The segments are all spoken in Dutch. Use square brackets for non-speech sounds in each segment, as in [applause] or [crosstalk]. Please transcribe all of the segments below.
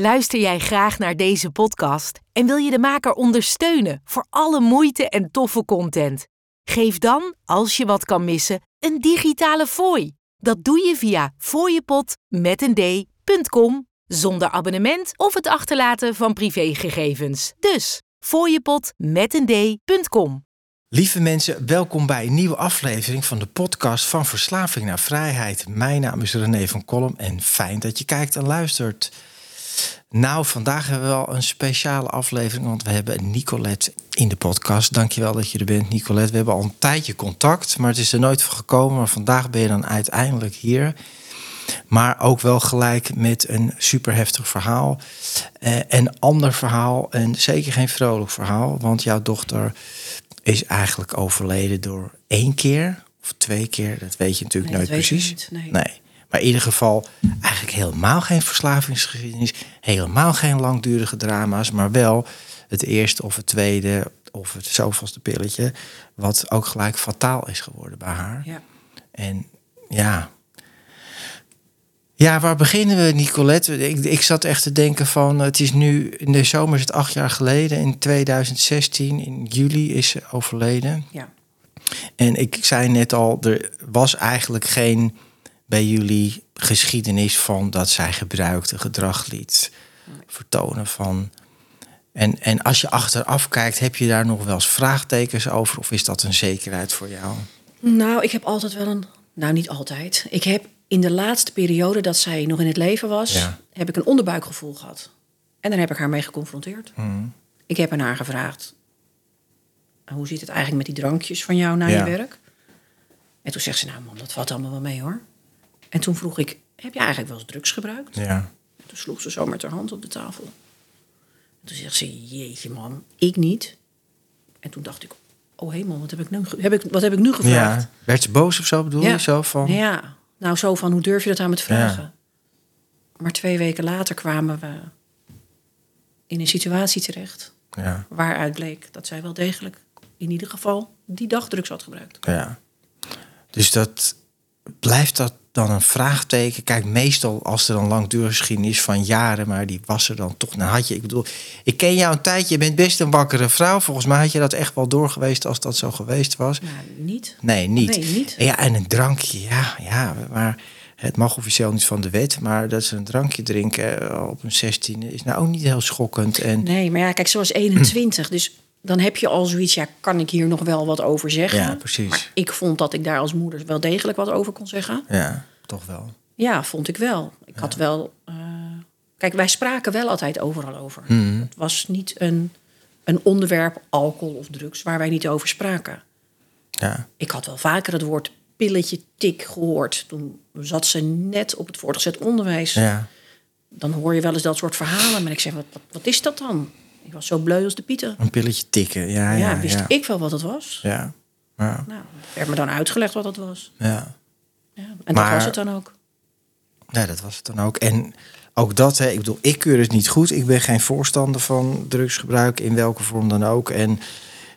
Luister jij graag naar deze podcast en wil je de maker ondersteunen voor alle moeite en toffe content? Geef dan, als je wat kan missen, een digitale fooi. Dat doe je via fooiepot met een d.com zonder abonnement of het achterlaten van privégegevens. Dus fooiepot met een d.com. Lieve mensen, welkom bij een nieuwe aflevering van de podcast van Verslaving naar Vrijheid. Mijn naam is René van Kolm en fijn dat je kijkt en luistert. Nou, vandaag hebben we wel een speciale aflevering, want we hebben Nicolette in de podcast. Dankjewel dat je er bent, Nicolette. We hebben al een tijdje contact, maar het is er nooit van gekomen. Maar vandaag ben je dan uiteindelijk hier. Maar ook wel gelijk met een super heftig verhaal. Eh, een ander verhaal en zeker geen vrolijk verhaal. Want jouw dochter is eigenlijk overleden door één keer of twee keer. Dat weet je natuurlijk Nee, nooit precies. niet, nee. Maar in ieder geval eigenlijk helemaal geen verslavingsgeschiedenis. Helemaal geen langdurige drama's. Maar wel het eerste of het tweede of het zoveelste pilletje. Wat ook gelijk fataal is geworden bij haar. Ja. En ja. Ja, waar beginnen we, Nicolette? Ik, ik zat echt te denken van, het is nu, in de zomer is het acht jaar geleden. In 2016, in juli, is ze overleden. ja. En ik zei net al, er was eigenlijk geen bij jullie geschiedenis van dat zij gebruikte gedrag liet vertonen van. En, en als je achteraf kijkt, heb je daar nog wel eens vraagtekens over? Of is dat een zekerheid voor jou? Nou, ik heb altijd wel een... Nou, niet altijd. Ik heb in de laatste periode dat zij nog in het leven was... Ja. heb ik een onderbuikgevoel gehad. En daar heb ik haar mee geconfronteerd. Mhm. Ik heb aan haar gevraagd... hoe zit het eigenlijk met die drankjes van jou na Ja. je werk? En toen zegt ze, nou man, dat valt allemaal wel mee hoor. En toen vroeg ik, heb je eigenlijk wel eens drugs gebruikt? Ja. En toen sloeg ze zo met haar hand op de tafel. En toen zegt ze, jeetje man, ik niet. En toen dacht ik, oh hemel, wat heb ik nu, heb ik, wat heb ik nu gevraagd? ja. Werd ze boos of zo, bedoel je? Zo van, Ja, nou zo van, hoe durf je dat aan me te vragen? Maar twee weken later kwamen we in een situatie terecht... ja. waaruit bleek dat zij wel degelijk, in ieder geval, die dag drugs had gebruikt. Ja. Dus dat blijft dat dan een vraagteken. Kijk, meestal als er dan langdurige geschiedenis is van jaren, maar die was er dan toch. Nou had je, ik bedoel, ik ken jou een tijdje, je bent best een wakkere vrouw. Volgens mij had je dat echt wel doorgeweest als dat zo geweest was. Nou, niet. Nee, niet. Nee, niet. Ja, en een drankje, ja, ja, maar het mag officieel niet van de wet, maar dat ze een drankje drinken eh, op een 16 is nou ook niet heel schokkend. En Nee, maar ja, kijk, was 21, dus dan heb je al zoiets, ja, kan ik hier nog wel wat over zeggen? Ja, precies. Maar ik vond dat ik daar als moeder wel degelijk wat over kon zeggen. ja, toch wel. Ja, vond ik wel. Ik had wel. eh, kijk, wij spraken wel altijd overal over. Mhm. Het was niet een, een onderwerp, alcohol of drugs, waar wij niet over spraken. Ja, Ik had wel vaker het woord pilletje tik gehoord. Toen zat ze net op het voortgezet onderwijs. ja, Dan hoor je wel eens dat soort verhalen. Maar ik zeg, wat, wat, wat is dat dan? Ik was zo bleu als de pieten. een pilletje tikken, ja, Ja, ja, wist ja. ik wel wat het was. Ja, ja, Nou, werd me dan uitgelegd wat het was. ja. Ja, en Maar- dat was het dan ook. Ja, dat was het dan ook. En ook dat, hè, ik bedoel, ik keur het niet goed. Ik ben geen voorstander van drugsgebruik in welke vorm dan ook. En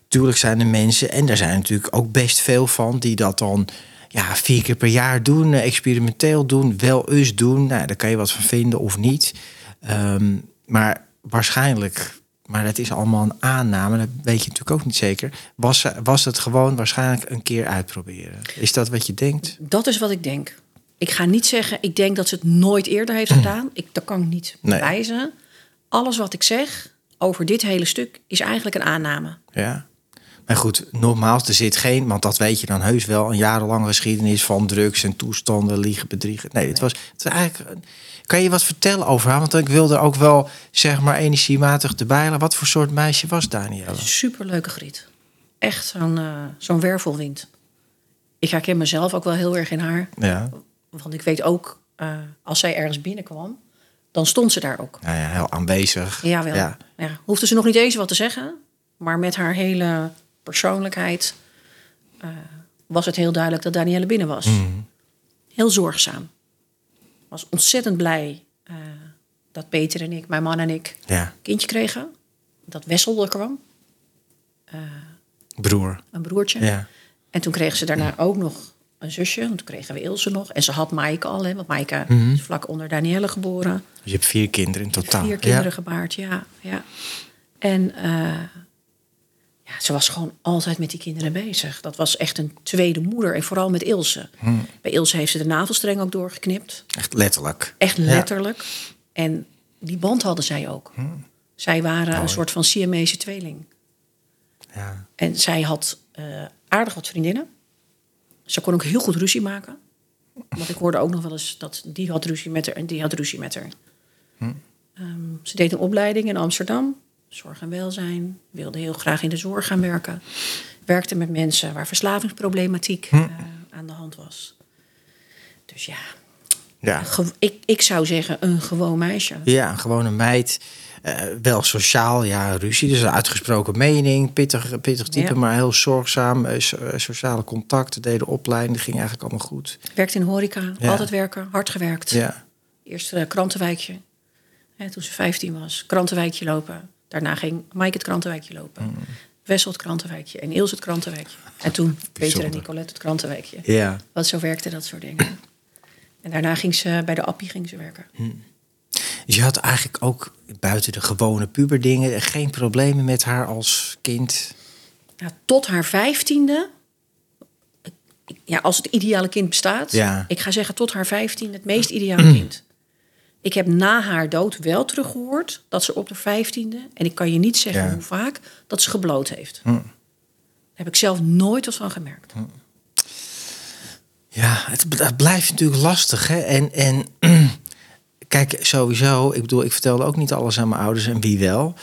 tuurlijk zijn er mensen, en er zijn natuurlijk ook best veel van, die dat dan ja, vier keer per jaar doen, eh, experimenteel doen, wel eens doen. Nou, daar kan je wat van vinden of niet. Ehm, maar waarschijnlijk, maar dat is allemaal een aanname, dat weet je natuurlijk ook niet zeker. Was, was het gewoon waarschijnlijk een keer uitproberen? Is dat wat je denkt? Dat is wat ik denk. Ik ga niet zeggen, ik denk dat ze het nooit eerder heeft [clears throat] gedaan. Ik, dat kan ik niet Nee. bewijzen. Alles wat ik zeg over dit hele stuk is eigenlijk een aanname. Ja. Maar goed, nogmaals, er zit geen, want dat weet je dan heus wel, een jarenlange geschiedenis van drugs en toestanden, liegen, bedriegen. Nee, het was, het was eigenlijk. Kan je wat vertellen over haar? Want ik wilde ook wel, zeg maar, energiematig erbij halen. Wat voor soort meisje was Danielle? Superleuke griet. Echt zo'n eh, zo'n wervelwind. Ik herken mezelf ook wel heel erg in haar. Ja, Want ik weet ook, eh, als zij ergens binnenkwam, dan stond ze daar ook. nou ja, heel aanwezig. Jawel. Ja. Ja. Hoefde ze nog niet eens wat te zeggen. Maar met haar hele persoonlijkheid eh, was het heel duidelijk dat Danielle binnen was. Mhm. Heel zorgzaam. Was ontzettend blij eh, dat Peter en ik, mijn man en ik, ja, een kindje kregen. Dat Wessel er kwam, broer. een broertje. Ja, En toen kregen ze daarna ook nog een zusje, want toen kregen we Ilse nog. En ze had Maaike al, hè, want Maaike Mhm. is vlak onder Danielle geboren. Dus je hebt vier kinderen in totaal. Vier kinderen gebaard, ja. ja. En eh, ja, ze was gewoon altijd met die kinderen bezig. Dat was echt een tweede moeder. En vooral met Ilse. Hm. Bij Ilse heeft ze de navelstreng ook doorgeknipt. Echt letterlijk. Echt Ja. letterlijk. En die band hadden zij ook. Hm. Zij waren een soort van Siamese tweeling. Ja. En zij had eh, aardig wat vriendinnen. Ze kon ook heel goed ruzie maken. Want ik hoorde ook nog wel eens dat die had ruzie met haar en die had ruzie met haar. Ehm, ze deed een opleiding in Amsterdam, zorg en welzijn. Wilde heel graag in de zorg gaan werken. Werkte met mensen waar verslavingsproblematiek eh, aan de hand was. Dus ja, Ja. ik, ik zou zeggen een gewoon meisje. ja, een gewone meid. Eh, wel sociaal, ja, ruzie. Dus een uitgesproken mening. Pittig, pittig type, Ja. maar heel zorgzaam. Eh, so- sociale contacten, deden opleiding. Ging eigenlijk allemaal goed. Werkte in horeca, Ja. altijd werken, hard gewerkt. Ja. Eerst krantenwijkje. Hè, toen ze 15 was. Krantenwijkje lopen. Daarna ging Mike het krantenwijkje lopen. Mm. Wessel het krantenwijkje. En Ilse het krantenwijkje. En toen Peter en. Nicolette het krantenwijkje. Ja. Want zo werkte dat soort dingen. En daarna ging ze bij de Appie ging ze werken. Dus je had eigenlijk ook buiten de gewone puberdingen geen problemen met haar als kind. Nou, tot haar vijftiende. Ja, als het ideale kind bestaat. Ja. Ik ga zeggen tot haar vijftiende het meest ideale [clears throat] kind. Ik heb na haar dood wel teruggehoord dat ze op de vijftiende... en ik kan je niet zeggen Ja. hoe vaak, dat ze gebloot heeft. Hm. Daar heb ik zelf nooit wat van gemerkt. Ja, het, blijft natuurlijk lastig. Hè? En, en [clears throat] kijk, sowieso, ik bedoel, ik vertelde ook niet alles aan mijn ouders en wie wel.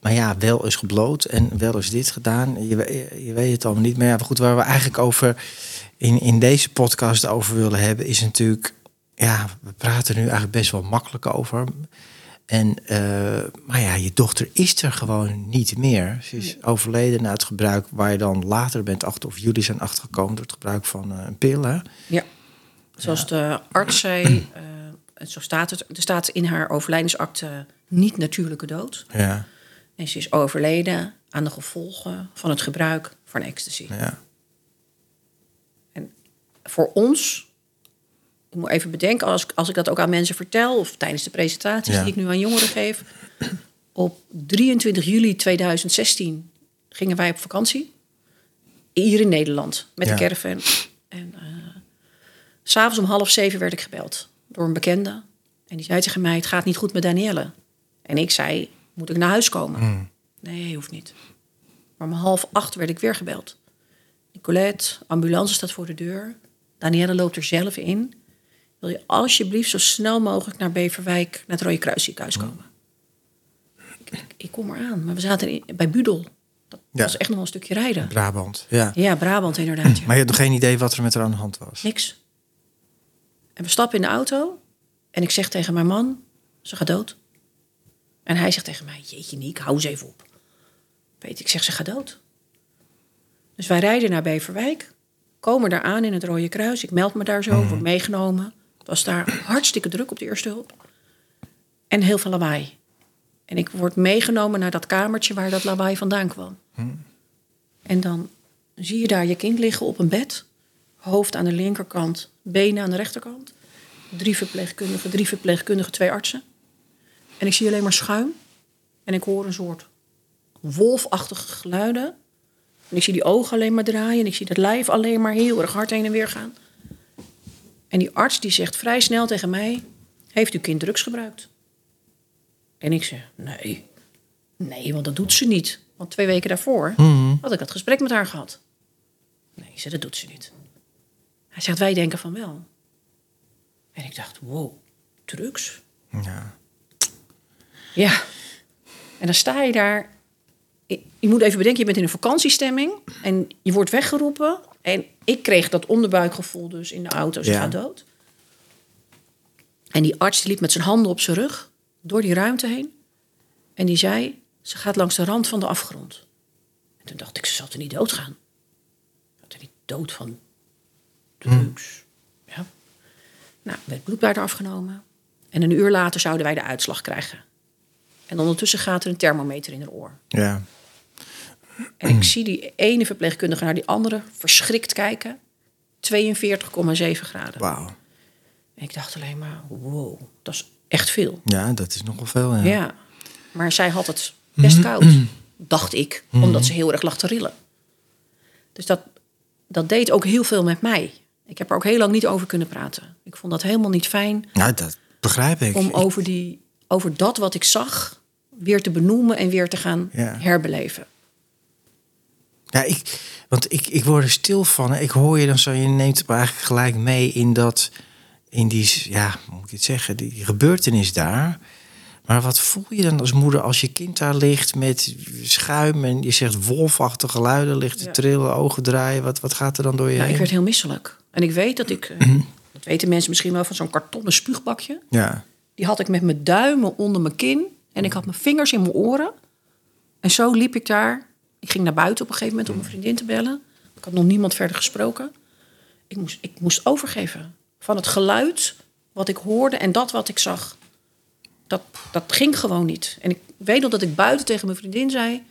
Maar ja, wel is gebloot en wel is dit gedaan. Je, je weet het allemaal niet. Maar ja, goed, waar we eigenlijk over in, in deze podcast over willen hebben, is natuurlijk, ja, we praten nu eigenlijk best wel makkelijk over. En, eh, maar ja, je dochter is er gewoon niet meer. Ze is overleden na het gebruik waar je dan later bent achter, of jullie zijn achtergekomen door het gebruik van eh, een pil. Hè? Ja. Zoals de arts zei, eh, zo staat het, er staat in haar overlijdensakte niet natuurlijke dood. Ja, En ze is overleden aan de gevolgen van het gebruik van ecstasy. ja. En voor ons, moet even bedenken, als, als ik dat ook aan mensen vertel, of tijdens de presentaties Ja. die ik nu aan jongeren geef. Op 23 juli 2016 gingen wij op vakantie. Hier in Nederland, met Ja. de caravan. En s s'avonds om half zeven werd ik gebeld door een bekende. En die zei tegen mij, het gaat niet goed met Danielle. En ik zei, moet ik naar huis komen? Nee, hoeft niet. Maar om half acht werd ik weer gebeld. Nicolette, ambulance staat voor de deur. Danielle loopt er zelf in. Wil je alsjeblieft zo snel mogelijk naar Beverwijk, naar het Rode Kruisziekenhuis komen? Ik, ik, ik kom eraan, maar we zaten in- bij Budel. Dat Ja. was echt nog een stukje rijden. Brabant. Ja. Ja, Brabant inderdaad. Ja. Maar je had nog geen idee wat er met haar aan de hand was. Niks. En we stappen in de auto. En ik zeg tegen mijn man, ze gaat dood. En hij zegt tegen mij, jeetje Niek, hou eens even op. Peter, ik zeg, ze gaat dood. Dus wij rijden naar Beverwijk. Komen daar aan in het Rode Kruis. Ik meld me daar zo, word meegenomen. Was daar hartstikke druk op de eerste hulp. En heel veel lawaai. En ik word meegenomen naar dat kamertje waar dat lawaai vandaan kwam. En dan zie je daar je kind liggen op een bed. Hoofd aan de linkerkant, benen aan de rechterkant. Drie verpleegkundigen, drie verpleegkundigen, twee artsen. En ik zie alleen maar schuim. En ik hoor een soort wolfachtige geluiden. En ik zie die ogen alleen maar draaien. En ik zie dat lijf alleen maar heel erg hard heen en weer gaan. En die arts die zegt vrij snel tegen mij... Heeft uw kind drugs gebruikt? En ik zeg, nee. Nee, want dat doet ze niet. Want twee weken daarvoor had ik dat gesprek met haar gehad. Nee, ze, dat doet ze niet. Hij zegt, wij denken van wel. En ik dacht, wow, drugs? Ja. Ja. En dan sta je daar. Je moet even bedenken, je bent in een vakantiestemming. En je wordt weggeroepen. En ik kreeg dat onderbuikgevoel dus in de auto. Ze Ja. gaat dood. En die arts liep met zijn handen op zijn rug. Door die ruimte heen. En die zei, ze gaat langs de rand van de afgrond. En toen dacht ik, ze zal er niet doodgaan. Ze zal er niet dood van drugs. Ja. Nou, werd bloedbuit afgenomen. En een uur later zouden wij de uitslag krijgen. En ondertussen gaat er een thermometer in haar oor. Ja. En ik zie die ene verpleegkundige naar die andere verschrikt kijken. 42,7 graden. Wauw. En ik dacht alleen maar, wow, dat is echt veel. Ja, dat is nogal veel. Ja. Ja. Maar zij had het best koud, dacht ik, omdat ze heel erg lag te rillen. Dus dat, dat deed ook heel veel met mij. Ik heb er ook heel lang niet over kunnen praten. Ik vond dat helemaal niet fijn Nou, dat begrijp ik. om over, die, over dat wat ik zag weer te benoemen en weer te gaan Ja. herbeleven. Ja, ik, want ik, ik word er stil van. hè. Ik hoor je dan zo, je neemt me eigenlijk gelijk mee in dat, in die, ja, hoe moet ik het zeggen, die gebeurtenis daar. Maar wat voel je dan als moeder als je kind daar ligt met schuim en je zegt wolfachtige geluiden, ligt te Ja. trillen, ogen draaien. Wat, wat gaat er dan door je Nou, heen? ik werd heel misselijk. En ik weet dat ik, eh, Mhm. dat weten mensen misschien wel van zo'n kartonnen spuugbakje. Ja, Die had ik met mijn duimen onder mijn kin. En ik had mijn vingers in mijn oren. En zo liep ik daar. Ik ging naar buiten op een gegeven moment om mijn vriendin te bellen. Ik had nog niemand verder gesproken. Ik moest, ik moest overgeven. Van het geluid wat ik hoorde en dat wat ik zag. Dat, dat ging gewoon niet. En ik weet nog dat ik buiten tegen mijn vriendin zei...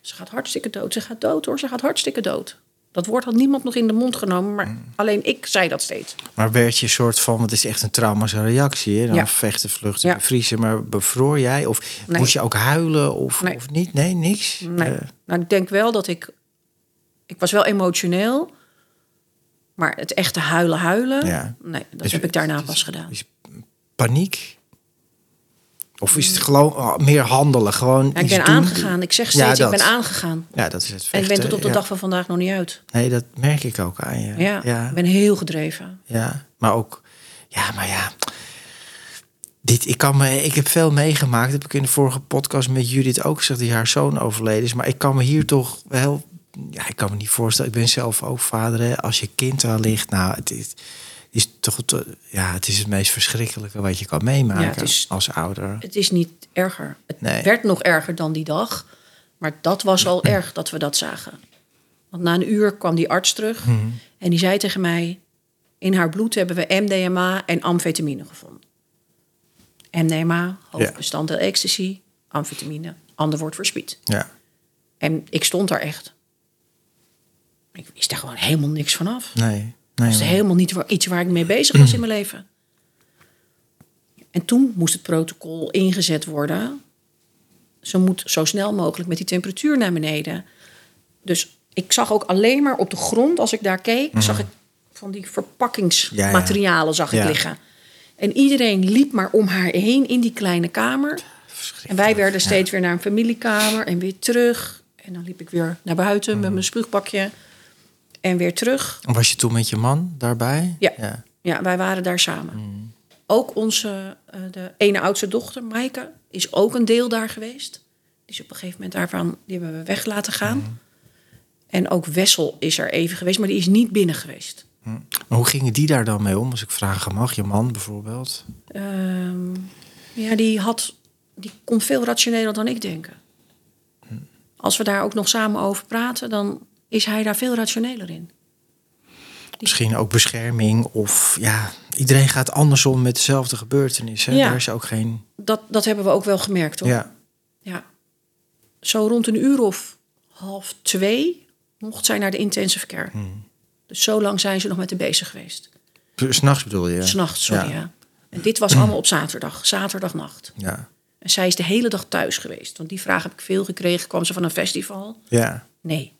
ze gaat hartstikke dood. Ze gaat dood hoor, ze gaat hartstikke dood. Dat woord had niemand nog in de mond genomen. Maar alleen ik zei dat steeds. maar werd je een soort van, want het is echt een traumatische reactie, hè? Dan Ja. vechten, vluchten, Ja. bevriezen. Maar bevroor jij? Of Nee. moest je ook huilen of, Nee. of niet? Nee, niks? Nee. Eh, nou, ik denk wel dat ik... Ik was wel emotioneel. Maar het echte huilen, huilen... Ja. Nee, dat Dus heb ik daarna pas gedaan. Is paniek? Of is het gewoon oh, meer handelen? Gewoon Ja, ik ben aangegaan. Ik zeg Ja, steeds, ik dat. ben aangegaan. Ja, dat is het En ik ben tot op de ja. dag van vandaag nog niet uit. Nee, dat merk ik ook aan je. Ja, ja, ik ben heel gedreven. ja. Maar ook... Ja, maar ja... Dit, ik, kan me, ik heb veel meegemaakt. heb ik in de vorige podcast met Judith ook gezegd... die haar zoon overleden is. Maar ik kan me hier toch wel... Ja, ik kan me niet voorstellen. Ik ben zelf ook vader. Hè. Als je kind daar ligt... Nou, het is, is toch... Ja, het is het meest verschrikkelijke wat je kan meemaken Ja, het is- als ouder. Het is niet erger. Het Nee. werd nog erger dan die dag. Maar dat was al [clears throat] erg dat we dat zagen. Want na een uur kwam die arts terug. Mhm. En die zei tegen mij... in haar bloed hebben we MDMA en amfetamine gevonden. MDMA, hoofdbestanddeel ecstasy, amfetamine, ander woord voor speed. Ja. En ik stond daar echt. Ik wist daar gewoon helemaal niks vanaf. Nee. Nee Dat was maar- helemaal niet waar- iets waar ik mee bezig was in mijn [clears throat] leven. En toen moest het protocol ingezet worden. Ze moet zo snel mogelijk met die temperatuur naar beneden. Dus ik zag ook alleen maar op de grond, als ik daar keek, zag ik van die verpakkingsmaterialen zag ik Ja. liggen. En iedereen liep maar om haar heen in die kleine kamer. En wij werden steeds weer naar een familiekamer en weer terug. En dan liep ik weer naar buiten met mijn spuugbakje. En weer terug. Was je toen met je man daarbij? Ja. ja. Ja, wij waren daar samen. Ook onze, eh, de ene oudste dochter, Maaike, is ook een deel daar geweest. Die is op een gegeven moment daarvan, die hebben we weg laten gaan. En ook Wessel is er even geweest, maar die is niet binnen geweest. Maar hoe gingen die daar dan mee om? Als ik vragen mag, je man bijvoorbeeld. Ehm, ja, die, had, die kon veel rationeler dan ik denken. Als we daar ook nog samen over praten, dan is hij daar veel rationeler in. Misschien ook bescherming of ja, iedereen gaat andersom met dezelfde gebeurtenissen. Ja. Daar is ook geen. Dat, dat hebben we ook wel gemerkt hoor. Ja. Ja. Zo rond een uur of half twee mocht zij naar de intensive care. Dus zo lang zijn ze nog met de bezig geweest. S'nachts bedoel je? S'nachts, sorry. Ja. Ja. En dit was allemaal op zaterdag, zaterdagnacht. Ja. En zij is de hele dag thuis geweest. Want die vraag heb ik veel gekregen. Kwam ze van een festival? Ja. Nee.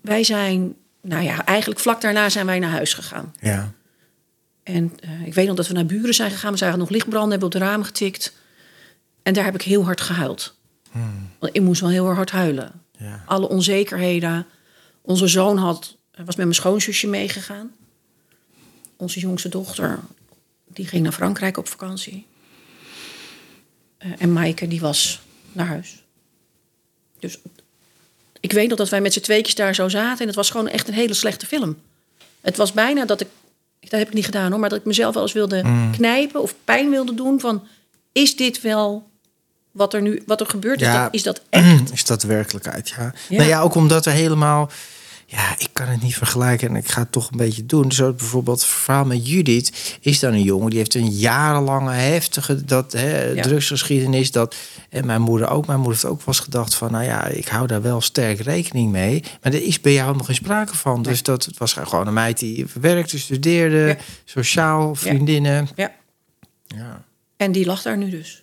Wij zijn, nou ja, eigenlijk vlak daarna zijn wij naar huis gegaan. Ja. En eh, ik weet nog dat we naar buren zijn gegaan. We zagen nog lichtbranden, hebben op de ramen getikt. En daar heb ik heel hard gehuild. Want ik moest wel heel erg hard huilen. Ja. Alle onzekerheden. Onze zoon had, was met mijn schoonzusje meegegaan. Onze jongste dochter, die ging naar Frankrijk op vakantie. Eh, en Maaike, die was naar huis. Dus ik weet nog dat wij met z'n tweetjes daar zo zaten. En het was gewoon echt een hele slechte film. Het was bijna dat ik, dat heb ik niet gedaan hoor, maar dat ik mezelf wel eens wilde knijpen of pijn wilde doen. Van, is dit wel wat er nu wat er gebeurt? Is, Ja. dat, is dat echt? [clears throat] Is dat werkelijkheid? Ja. Ja. Nou ja, ook omdat er helemaal. Ja, ik kan het niet vergelijken en ik ga het toch een beetje doen. Zo bijvoorbeeld het verhaal met Judith is dan een jongen die heeft een jarenlange heftige dat, hè, Ja. drugsgeschiedenis. Dat, en mijn moeder ook. Mijn moeder heeft ook wel eens gedacht van, nou ja, ik hou daar wel sterk rekening mee. Maar er is bij jou nog geen sprake van. Dus dat het was gewoon een meid die werkte, studeerde, Ja. sociaal, vriendinnen. Ja. Ja. En die lag daar nu dus.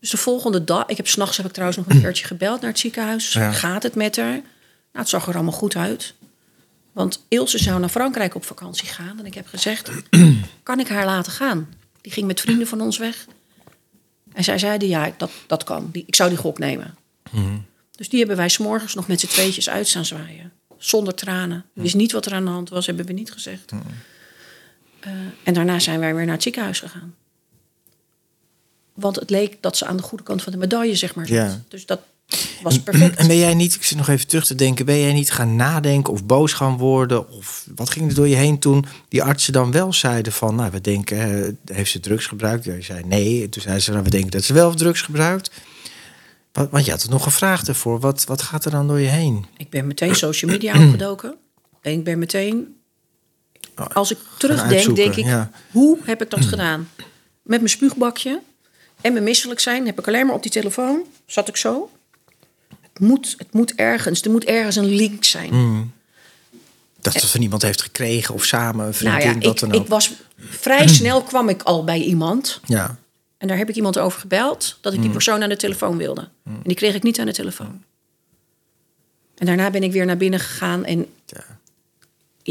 Dus de volgende dag, ik heb s'nachts heb ik trouwens nog een [clears throat] keertje gebeld naar het ziekenhuis. Ja. Gaat het met haar? Nou, het zag er allemaal goed uit. Want Ilse zou naar Frankrijk op vakantie gaan. En ik heb gezegd, [clears throat] kan ik haar laten gaan? Die ging met vrienden van ons weg. En zij zeiden, ja, dat, dat kan. Die, ik zou die gok nemen. Dus die hebben wij s'morgens nog met z'n tweetjes uit staan zwaaien. Zonder tranen. Ik wist niet wat er aan de hand was, hebben we niet gezegd. Eh, en daarna zijn wij weer naar het ziekenhuis gegaan. Want het leek dat ze aan de goede kant van de medaille, zeg maar, zat. Ja. Dus dat was perfect. En ben jij niet, ik zit nog even terug te denken, ben jij niet gaan nadenken of boos gaan worden? Of wat ging er door je heen toen die artsen dan wel zeiden van, nou, we denken, eh, heeft ze drugs gebruikt? Jij zei nee. En toen zeiden ze, nou, we denken dat ze wel drugs gebruikt. Want je had het nog gevraagd ervoor. Wat, wat gaat er dan door je heen? Ik ben meteen social media [clears throat] opgedoken. En ik ben meteen... Als ik terugdenk, denk ik... ja. Hoe heb ik dat gedaan? Met mijn spuugbakje en mijn misselijk zijn... heb ik alleen maar op die telefoon, zat ik zo. Het moet, het moet ergens, er moet ergens een link zijn. Dat het van iemand heeft gekregen of samen, een vriendin, nou ja, wat ik, dan ook. ik was... Vrij [clears throat] snel kwam ik al bij iemand... Ja, En daar heb ik iemand over gebeld dat ik die persoon aan de telefoon wilde. En die kreeg ik niet aan de telefoon. En daarna ben ik weer naar binnen gegaan en ja.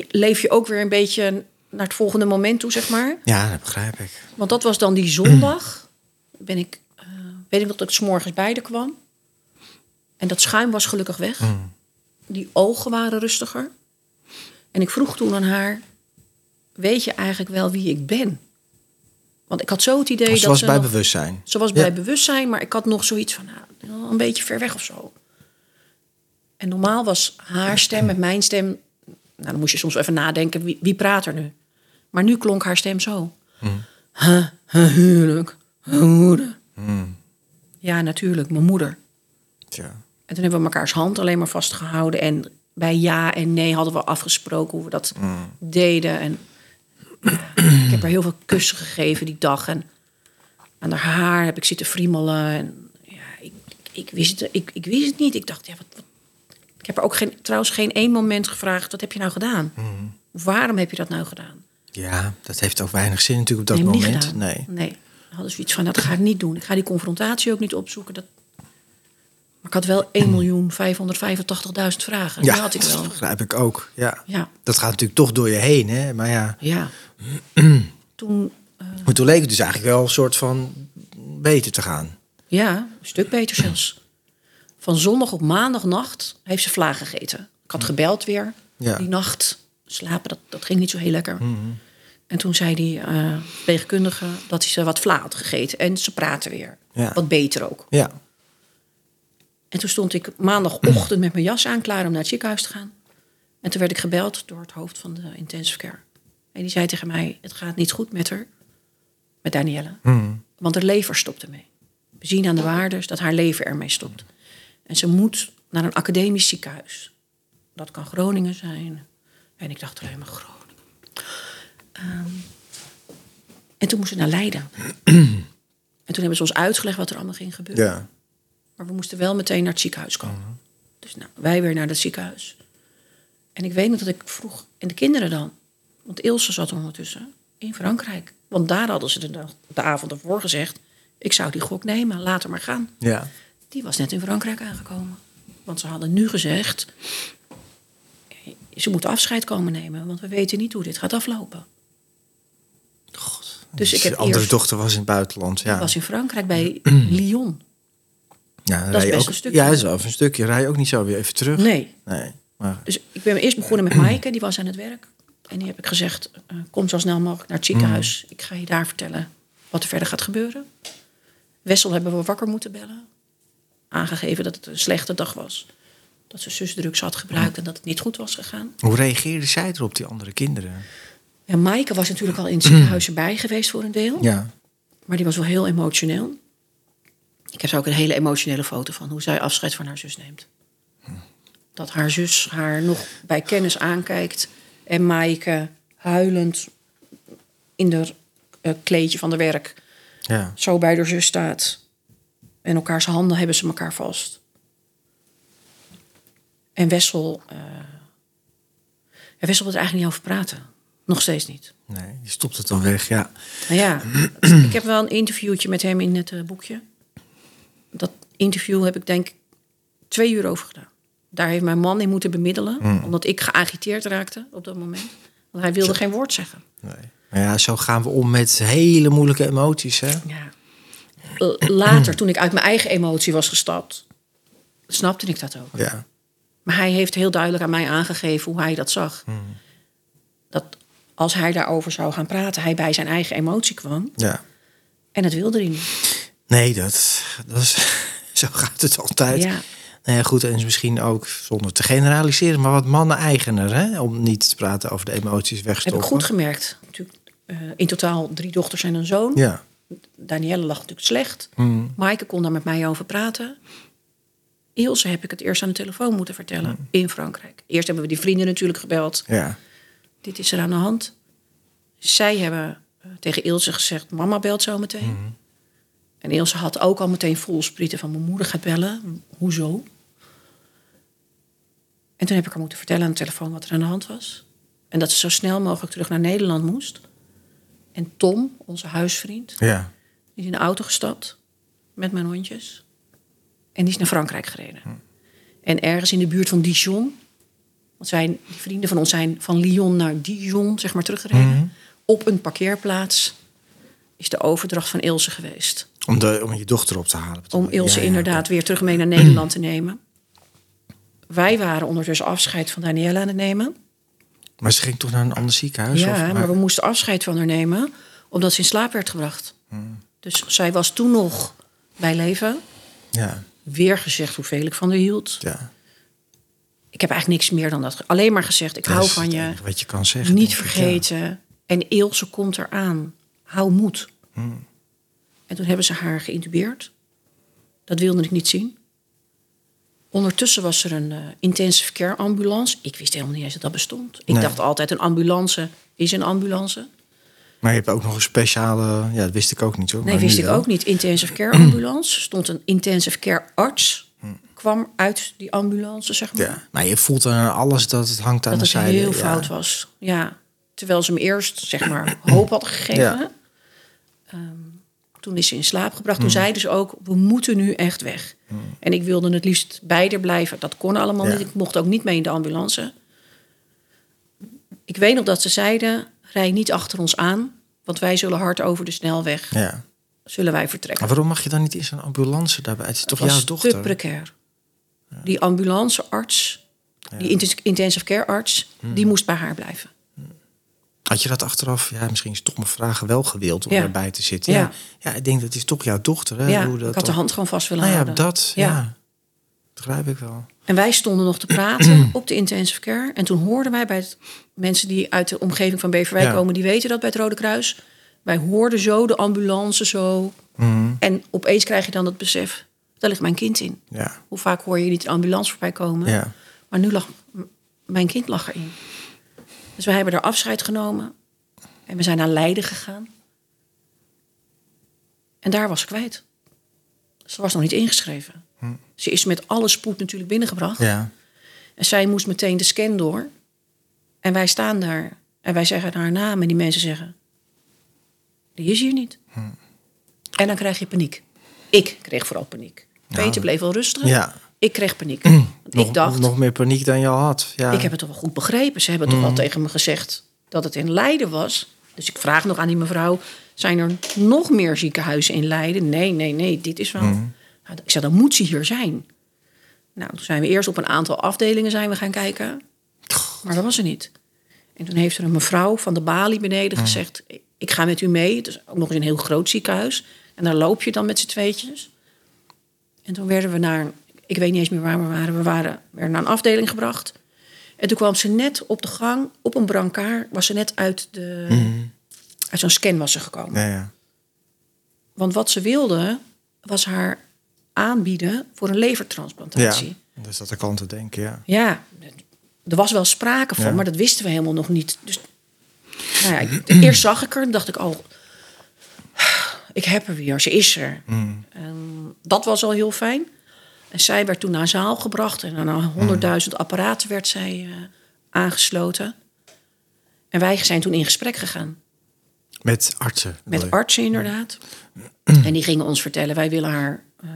leef je ook weer een beetje naar het volgende moment toe, zeg maar. ja, dat begrijp ik. Want dat was dan die zondag. [clears throat] Ben ik, eh, weet ik nog dat ik 's morgens bij haar kwam. En dat schuim was gelukkig weg. Die ogen waren rustiger. En ik vroeg toen aan haar: Weet je eigenlijk wel wie ik ben? Want ik had zo het idee ze dat was ze bij nog- bewustzijn. ze was Ja. bij bewustzijn, maar ik had nog zoiets van nou, een beetje ver weg of zo. En normaal was haar stem met mijn stem. Nou, dan moest je soms even nadenken, wie, wie praat er nu? Maar nu klonk haar stem zo. Huh, huh, huwelijk, huh, moeder. Ja, natuurlijk, mijn moeder. Tja. En toen hebben we mekaars hand alleen maar vastgehouden. En bij ja en nee hadden we afgesproken hoe we dat deden. En [clears throat] ik heb haar heel veel kussen gegeven die dag. En aan haar haar heb ik zitten friemelen. En ja, ik, ik, wist het, ik, ik wist het niet. Ik dacht, ja, wat, wat- Ik heb er ook geen, trouwens geen één moment gevraagd... wat heb je nou gedaan? Of waarom heb je dat nou gedaan? ja, dat heeft ook weinig zin natuurlijk op dat Nee, moment. Nee. Nee. We hadden zoiets van, dat ga ik niet doen. Ik ga die confrontatie ook niet opzoeken. Dat... Maar ik had wel 1.585.000 vragen. Ja, Die had ik wel. dat begrijp ik ook. Ja. Ja, Dat gaat natuurlijk toch door je heen, hè? Maar ja, ja. [clears throat] Toen, eh, maar toen leek het dus eigenlijk wel een soort van beter te gaan. ja, een stuk beter zelfs. Van zondag op maandagnacht heeft ze vlaag gegeten. Ik had gebeld weer Ja. die nacht. Slapen, dat, dat ging niet zo heel lekker. En toen zei die verpleegkundige dat hij ze wat vla had gegeten. En ze praten weer. Ja. Wat beter ook. Ja. En toen stond ik maandagochtend met mijn jas aan, klaar om naar het ziekenhuis te gaan. En toen werd ik gebeld door het hoofd van de intensive care. En die zei tegen mij, het gaat niet goed met haar, met Danielle. Want haar lever stopt ermee. We zien aan de waardes dat haar lever ermee stopt. En ze moet naar een academisch ziekenhuis. Dat kan Groningen zijn. En ik dacht alleen maar Groningen. Ehm, en toen moest ze naar Leiden. [clears throat] en toen hebben ze ons uitgelegd wat er allemaal ging gebeuren. Ja. Maar we moesten wel meteen naar het ziekenhuis komen. Dus nou, wij weer naar het ziekenhuis. En ik weet nog dat ik vroeg, en de kinderen dan? Want Ilse zat ondertussen in Frankrijk. Want daar hadden ze de, dag- de avond ervoor gezegd... ik zou die gok nemen, laat haar maar gaan. Ja. Die was net in Frankrijk aangekomen. Want ze hadden nu gezegd... ze moeten afscheid komen nemen... want we weten niet hoe dit gaat aflopen. Dus ik de heb andere eerst- dochter was in het buitenland. Ja. Was in Frankrijk bij [clears throat] Lyon. Ja, dat is best ook, een stukje. Ja, dat is wel even een stukje. Rij je ook niet zo weer even terug? Nee, Nee. Maar, Dus ik ben eerst begonnen met Maaike, die was aan het werk. En die heb ik gezegd, eh, kom zo snel mogelijk naar het ziekenhuis. Ik ga je daar vertellen wat er verder gaat gebeuren. Wessel hebben we wakker moeten bellen. Aangegeven dat het een slechte dag was. Dat ze zusdrugs had gebruikt en dat het niet goed was gegaan. hoe reageerde zij erop, die andere kinderen? En Maaike was natuurlijk al in het ziekenhuis erbij geweest voor een deel. Ja. Maar die was wel heel emotioneel. Ik heb er ook een hele emotionele foto van hoe zij afscheid van haar zus neemt. dat haar zus haar nog bij kennis aankijkt. En Maaike huilend in de eh, kleedje van de werk Ja. zo bij haar zus staat. En elkaars handen hebben ze elkaar vast. En Wessel... eh en Wessel wil er eigenlijk niet over praten. Nog steeds niet. Nee, die stopt het dan weg, ja. Nou ja, [clears throat] ik heb wel een interviewtje met hem in het eh, boekje. Dat interview heb ik denk ik twee uur over gedaan. Daar heeft mijn man in moeten bemiddelen. Omdat ik geagiteerd raakte op dat moment. Want hij wilde geen woord zeggen. Nee. Maar ja, zo gaan we om met hele moeilijke emoties, hè? Ja. Later, toen ik uit mijn eigen emotie was gestapt... snapte ik dat ook. Ja. Maar hij heeft heel duidelijk aan mij aangegeven hoe hij dat zag. Dat als hij daarover zou gaan praten... hij bij zijn eigen emotie kwam. Ja. En dat wilde hij niet. Nee, dat, dat is, [laughs] zo gaat het altijd. Ja. Nou ja, goed, en is misschien ook, zonder te generaliseren, maar wat mannen-eigener, hè? Om niet te praten over de emoties Heb wegstoppen. ik goed gemerkt. Natuurlijk, eh, in totaal drie dochters en een zoon. Ja. Danielle lag natuurlijk slecht. Mm. Maaike kon daar met mij over praten. Ilse heb ik het eerst aan de telefoon moeten vertellen in Frankrijk. Eerst hebben we die vrienden natuurlijk gebeld. Ja. Dit is er aan de hand. Zij hebben eh, tegen Ilse gezegd: Mama belt zo meteen. En Ilse had ook al meteen vol sprieten van: Mijn moeder gaat bellen. Hoezo? En toen heb ik haar moeten vertellen aan de telefoon wat er aan de hand was. En dat ze zo snel mogelijk terug naar Nederland moest. En Tom, onze huisvriend, Ja. die is in de auto gestapt met mijn hondjes. En die is naar Frankrijk gereden. En ergens in de buurt van Dijon, want zijn, die vrienden van ons zijn van Lyon naar Dijon, zeg maar, teruggereden. Op een parkeerplaats is de overdracht van Ilse geweest. Om, de, om je dochter op te halen. Om? Ilse Ja, inderdaad weer terug mee naar Nederland te nemen. Wij waren ondertussen afscheid van Danielle aan het nemen. Maar ze ging toch naar een ander ziekenhuis? Ja, of, maar we moesten afscheid van haar nemen, omdat ze in slaap werd gebracht. Dus zij was toen nog bij leven. Ja, Weer gezegd hoeveel ik van haar hield. ja. Ik heb eigenlijk niks meer dan dat. Alleen maar gezegd, ik Dat hou van je. Wat je kan zeggen. Niet denk ik, ja. vergeten. En Ilse komt eraan. Hou moed. Hmm. En toen hebben ze haar geïntubeerd. Dat wilde ik niet zien. Ondertussen was er een eh, intensive care ambulance. Ik wist helemaal niet eens dat dat bestond. Ik Nee. dacht altijd een ambulance is een ambulance. Maar je hebt ook nog een speciale... Ja, dat wist ik ook niet hoor. Nee, maar wist ik wel. ook niet. Intensive care [clears throat] ambulance. Stond een intensive care arts. Kwam uit die ambulance, zeg maar. Hmm. Ja, maar je voelt aan alles dat het hangt aan dat de het zijde. heel ja. fout was. Ja, terwijl ze hem eerst zeg maar hoop had gegeven. Ja. Ehm, toen is ze in slaap gebracht. Toen zeiden ze ook, we moeten nu echt weg. En ik wilde het liefst bij haar blijven. Dat kon allemaal Ja. niet. Ik mocht ook niet mee in de ambulance. Ik weet nog dat ze zeiden, rij niet achter ons aan. Want wij zullen hard over de snelweg, Ja. zullen wij vertrekken. Maar waarom mag je dan niet in zo'n ambulance daarbij? Het is toch jouw dochter? te precair. Die ambulancearts, die intens- intensive care arts, die moest bij haar blijven. Had je dat achteraf, ja, misschien is het toch mijn vragen wel gewild om Ja. erbij te zitten? Ja. Ja. ja, ik denk dat is toch jouw dochter, hè? Ja, Hoe dat ik had de hand gewoon vast willen Nou ja, houden. dat, Ja. ja. Begrijp ik wel. En wij stonden nog te praten [clears throat] op de intensive care. En toen hoorden wij bij het, mensen die uit de omgeving van Beverwijk Ja. komen, die weten dat bij het Rode Kruis. Wij hoorden zo de ambulance zo. Mhm. En opeens krijg je dan het besef, daar ligt mijn kind in. Ja, Hoe vaak hoor je niet de ambulance voorbij komen? ja. Maar nu lag mijn kind lag erin. Dus wij hebben er afscheid genomen. En we zijn naar Leiden gegaan. En daar was ze kwijt. Ze was nog niet ingeschreven. Ze is met alle spoed natuurlijk binnengebracht. ja. En zij moest meteen de scan door. En wij staan daar. En wij zeggen haar naam. En die mensen zeggen... Die is hier niet. En dan krijg je paniek. Ik kreeg vooral paniek. Peter bleef wel rustig. Ja. Ik kreeg paniek. [clears throat] Want Nog, ik dacht... nog meer paniek dan je al had. Ja. Ik heb het toch wel goed begrepen. Ze hebben toch wel tegen me gezegd dat het in Leiden was. Dus ik vraag nog aan die mevrouw: zijn er nog meer ziekenhuizen in Leiden? Nee, nee, nee, dit is wel. Nou, ik zei: dan moet ze hier zijn. Nou, toen zijn we eerst op een aantal afdelingen zijn we gaan kijken. Maar dat was ze niet. En toen heeft er een mevrouw van de balie beneden gezegd: ik ga met u mee. Het is ook nog eens een heel groot ziekenhuis. En daar loop je dan met z'n tweetjes. En toen werden we naar, ik weet niet eens meer waar we waren. We waren, werden naar een afdeling gebracht. En toen kwam ze net op de gang, op een brancard, was ze net uit, de, uit zo'n scan was ze gekomen. Ja, ja. Want wat ze wilde, was haar aanbieden voor een levertransplantatie. Dus dat ik aan te denken, ja. Ja, er was wel sprake van, Ja. maar dat wisten we helemaal nog niet. Dus nou ja, eerst zag ik haar en dacht ik, oh, ik heb er weer, ze is er. En dat was al heel fijn. En zij werd toen naar zaal gebracht en aan honderdduizend apparaten werd zij eh, aangesloten. En wij zijn toen in gesprek gegaan. Met artsen. Met artsen inderdaad. En die gingen ons vertellen, wij willen haar... eh,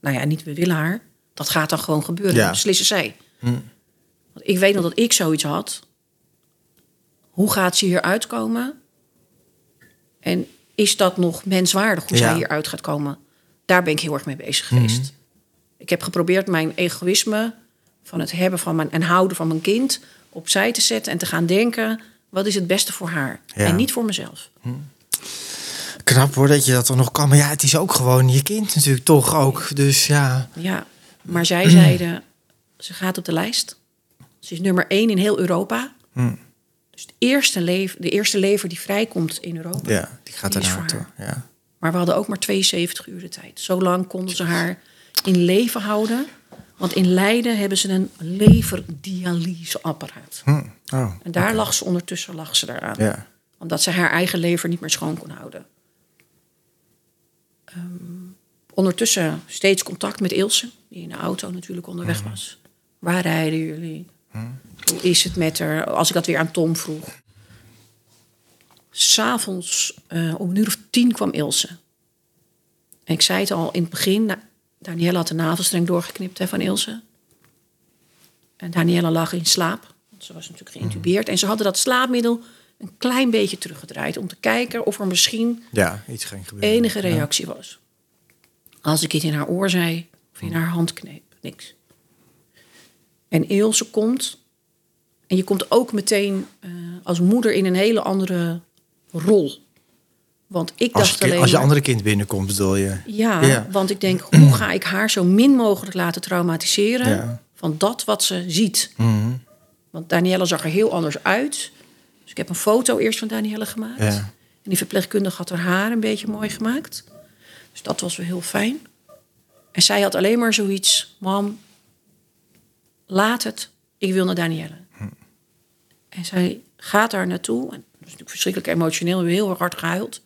nou ja, niet we willen haar. Dat gaat dan gewoon gebeuren. Ja. Beslissen zij. Want ik weet nog dat ik zoiets had. Hoe gaat ze hier uitkomen? En is dat nog menswaardig hoe Ja. zij hieruit gaat komen? Daar ben ik heel erg mee bezig geweest. Ik heb geprobeerd mijn egoïsme van het hebben van mijn, en houden van mijn kind opzij te zetten en te gaan denken: wat is het beste voor haar? Ja. En niet voor mezelf. Knap hoor dat je dat dan nog kan. Maar ja, het is ook gewoon je kind natuurlijk toch ook. Dus ja. Ja, maar zij [clears throat] zeiden, ze gaat op de lijst. Ze is nummer één in heel Europa. Dus de eerste, lever, de eerste lever die vrijkomt in Europa. Ja, die gaat Die haar. Ja. Maar we hadden ook maar 72 uur de tijd. Zo lang konden ze haar in leven houden. Want in Leiden hebben ze een leverdialyseapparaat. Hm. Oh, En daar lag ze ondertussen lag ze daaraan. ja. Omdat ze haar eigen lever niet meer schoon kon houden. Ehm, ondertussen steeds contact met Ilse, die in de auto natuurlijk onderweg was. Waar rijden jullie? Hoe is het met haar? Als ik dat weer aan Tom vroeg. S'avonds eh om een uur of tien kwam Ilse. En ik zei het al in het begin. nou, Danielle had de navelstreng doorgeknipt hè, van Ilse. En Danielle lag in slaap. Want ze was natuurlijk geïntubeerd. En ze hadden dat slaapmiddel een klein beetje teruggedraaid. Om te kijken of er misschien ja, iets ging gebeuren. enige reactie was. Als ik iets in haar oor zei of in haar hand kneep, niks. En Ilse komt. En je komt ook meteen eh, als moeder in een hele andere rol. Want ik Als, dacht alleen als je andere kind binnenkomt, bedoel je? ja, Ja. want ik denk, [clears throat] hoe ga ik haar zo min mogelijk laten traumatiseren Ja. van dat wat ze ziet? Mhm. Want Danielle zag er heel anders uit. Dus ik heb een foto eerst van Danielle gemaakt. Ja. En die verpleegkundige had haar haar een beetje mooi gemaakt. Dus dat was wel heel fijn. En zij had alleen maar zoiets, mam, laat het, ik wil naar Danielle. En zij gaat daar naartoe. En dat is natuurlijk verschrikkelijk emotioneel, heel erg hard gehuild.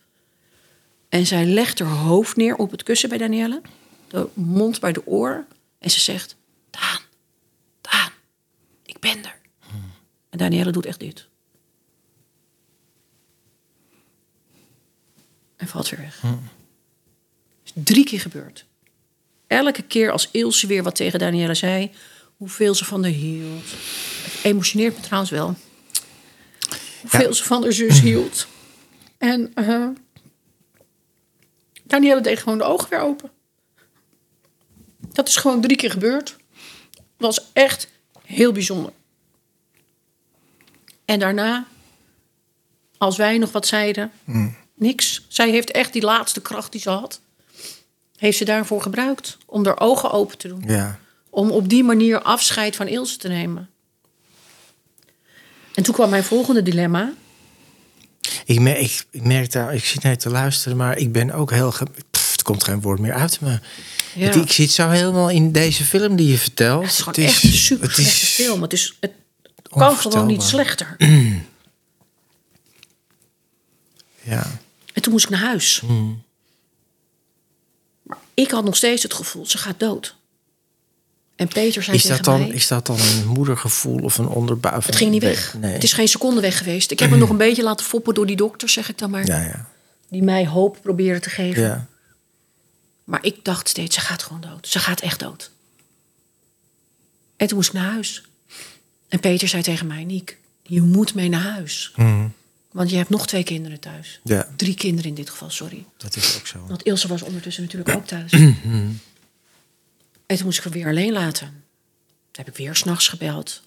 En zij legt haar hoofd neer op het kussen bij Danielle. De mond bij de oor. En ze zegt, Daan, Daan, ik ben er. En Danielle doet echt dit. En valt weer weg. Het is drie keer gebeurd. Elke keer als Ilse weer wat tegen Danielle zei... hoeveel ze van haar hield. Het emotioneert me trouwens wel. Hoeveel ze van haar zus hield. En eh Danielle deed gewoon de ogen weer open. Dat is gewoon drie keer gebeurd. was echt heel bijzonder. En daarna, als wij nog wat zeiden, niks. Zij heeft echt die laatste kracht die ze had, heeft ze daarvoor gebruikt. Om haar ogen open te doen. Ja. Om op die manier afscheid van Ilse te nemen. En toen kwam mijn volgende dilemma. Ik, mer ik, ik merk daar, ik zit naar je te luisteren, maar ik ben ook heel. Pff, er komt geen woord meer uit me. Ja. Ik zit zo helemaal in deze film die je vertelt. Het is echt een super het is film. Het, is, het kan gewoon niet slechter. [clears throat] Ja. En toen moest ik naar huis. Maar ik had nog steeds het gevoel, ze gaat dood. En Peter zei Is dat, dan, mij... is dat dan een moedergevoel of een onderbuik? Het ging niet weg. Nee. Het is geen seconde weg geweest. Ik heb me nog een beetje laten foppen door die dokter, zeg ik dan maar. Ja, ja. Die mij hoop proberen te geven. ja. Maar ik dacht steeds, ze gaat gewoon dood. Ze gaat echt dood. En toen moest ik naar huis. En Peter zei tegen mij, Niek, je moet mee naar huis. Mhm. Want je hebt nog twee kinderen thuis. Ja, Drie kinderen in dit geval, sorry. dat is ook zo. Want Ilse was ondertussen natuurlijk ook thuis. [clears throat] Mhm. En toen moest ik haar weer alleen laten. Toen heb ik weer s'nachts gebeld.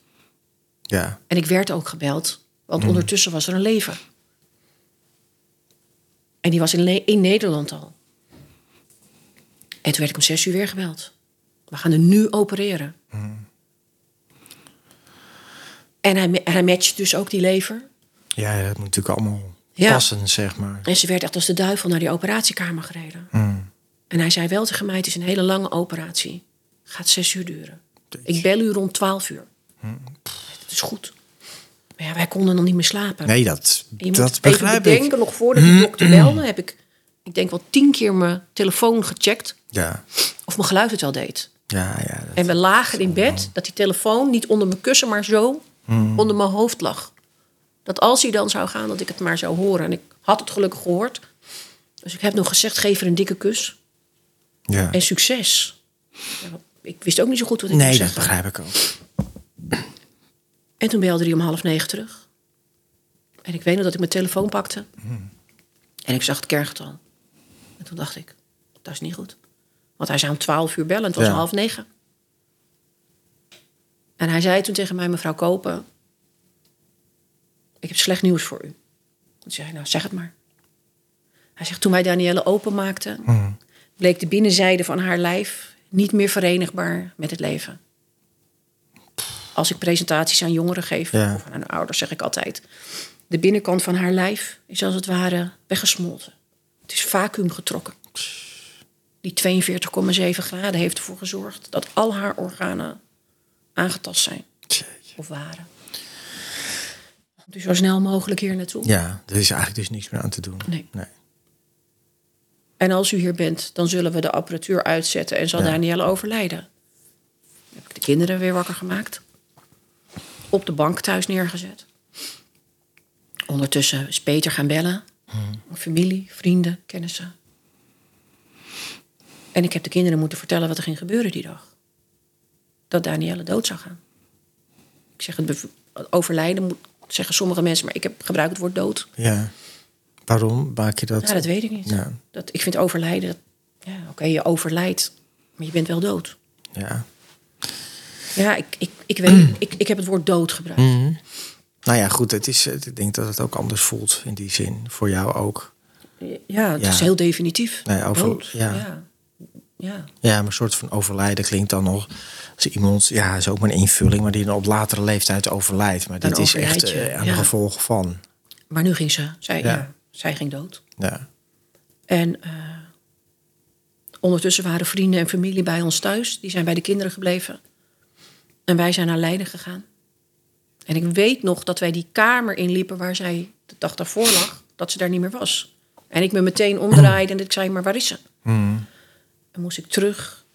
Ja. En ik werd ook gebeld, want Mhm. ondertussen was er een lever. En die was in, in Nederland al. En toen werd ik om zes uur weer gebeld. We gaan er nu opereren. Mhm. En hij, hij matcht dus ook die lever. ja, dat moet natuurlijk allemaal Ja. passen, zeg maar. En ze werd echt als de duivel naar die operatiekamer gereden. Mm. En hij zei wel tegen mij, het is een hele lange operatie. Gaat zes uur duren. Ik bel u rond 12 uur. Het is goed. Maar ja, wij konden dan niet meer slapen. Nee, dat, En je moet dat even begrijp bedenken, ik. nog voordat die dokter belde, heb ik, ik denk wel tien keer mijn telefoon gecheckt Ja, of mijn geluid het wel deed. ja, ja. dat- En we lagen in bed, dat die telefoon niet onder mijn kussen, maar zo Hmm. onder mijn hoofd lag. Dat als hij dan zou gaan, dat ik het maar zou horen. En ik had het gelukkig gehoord. Dus ik heb nog gezegd, geef er een dikke kus. ja. En succes. Ja, ik wist ook niet zo goed wat ik Nee, moest dat zeggen. begrijp ik ook. En toen belde hij om half negen terug. En ik weet nog dat ik mijn telefoon pakte. En ik zag het kergetal. En toen dacht ik, dat is niet goed. Want hij zou om twaalf uur bellen en het was Ja. om half negen. En hij zei toen tegen mij, mevrouw Kopen... ik heb slecht nieuws voor u. Toen zei hij, nou zeg het maar. Hij zegt, toen wij Danielle openmaakten... bleek de binnenzijde van haar lijf niet meer verenigbaar met het leven als ik presentaties aan jongeren geef Ja. of aan ouders, zeg ik altijd: de binnenkant van haar lijf is als het ware weggesmolten. Het is vacuüm getrokken. Die 42,7 graden heeft ervoor gezorgd dat al haar organen aangetast zijn of waren. Dus zo snel mogelijk hier naartoe. Ja, er is eigenlijk dus niks meer aan te doen. Nee. nee. En als u hier bent, dan zullen we de apparatuur uitzetten en zal Ja. Danielle overlijden. Dan heb ik de kinderen weer wakker gemaakt. Op de bank thuis neergezet. Ondertussen is Peter gaan bellen. Familie, vrienden, kennissen. En ik heb de kinderen moeten vertellen wat er ging gebeuren die dag. Dat Danielle dood zou gaan. Ik zeg het overlijden, moet, zeggen sommige mensen, maar ik heb gebruik het woord dood. Ja. Waarom maak je dat? Ja, dat weet ik niet. Ja. Dat, ik vind overlijden, dat, ja, oké, je overlijdt, maar je bent wel dood. Ja. Ja, ik, ik, ik weet, ik, ik heb het woord dood gebruikt. Mhm. Nou ja, goed. Het is, ik denk dat het ook anders voelt in die zin. Voor jou ook. Ja, het Ja. is heel definitief. Nee, over- dood. ja. Ja. ja. Ja, maar een soort van overlijden klinkt dan nog als iemand, ja, is ook maar een invulling, maar die dan op latere leeftijd overlijdt. Maar dit is echt je, eh, aan de ja. gevolgen van. Maar nu ging ze. Ja. ja. Zij ging dood. Ja. En eh, ondertussen waren vrienden en familie bij ons thuis. Die zijn bij de kinderen gebleven. En wij zijn naar Leiden gegaan. En ik weet nog dat wij die kamer inliepen waar zij de dag daarvoor lag. Dat ze daar niet meer was. En ik me meteen omdraaide en ik zei, maar waar is ze? Mhm. En moest ik terug.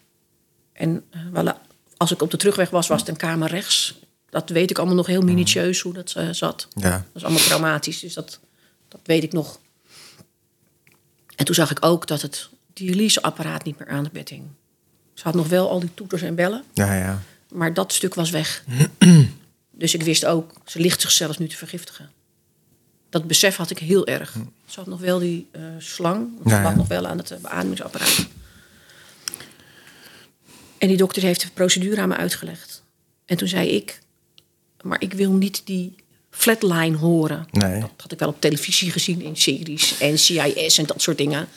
En wel, als ik op de terugweg was, was het een kamer rechts. Dat weet ik allemaal nog heel minutieus hoe dat eh, zat. Ja. Dat is allemaal traumatisch, dus dat, dat weet ik nog. En toen zag ik ook dat het dialyseapparaat niet meer aan de bed hing. Ze had nog wel al die toeters en bellen, Ja, ja. maar dat stuk was weg. [clears throat] dus ik wist ook, ze ligt zichzelf nu te vergiftigen. Dat besef had ik heel erg. Ze had nog wel die eh, slang, ze ja. nog wel aan het eh, beademingsapparaat. En die dokter heeft de procedure aan me uitgelegd. En toen zei ik, maar ik wil niet die flatline horen. Nee. Dat had ik wel op televisie gezien in series en CIS en dat soort dingen.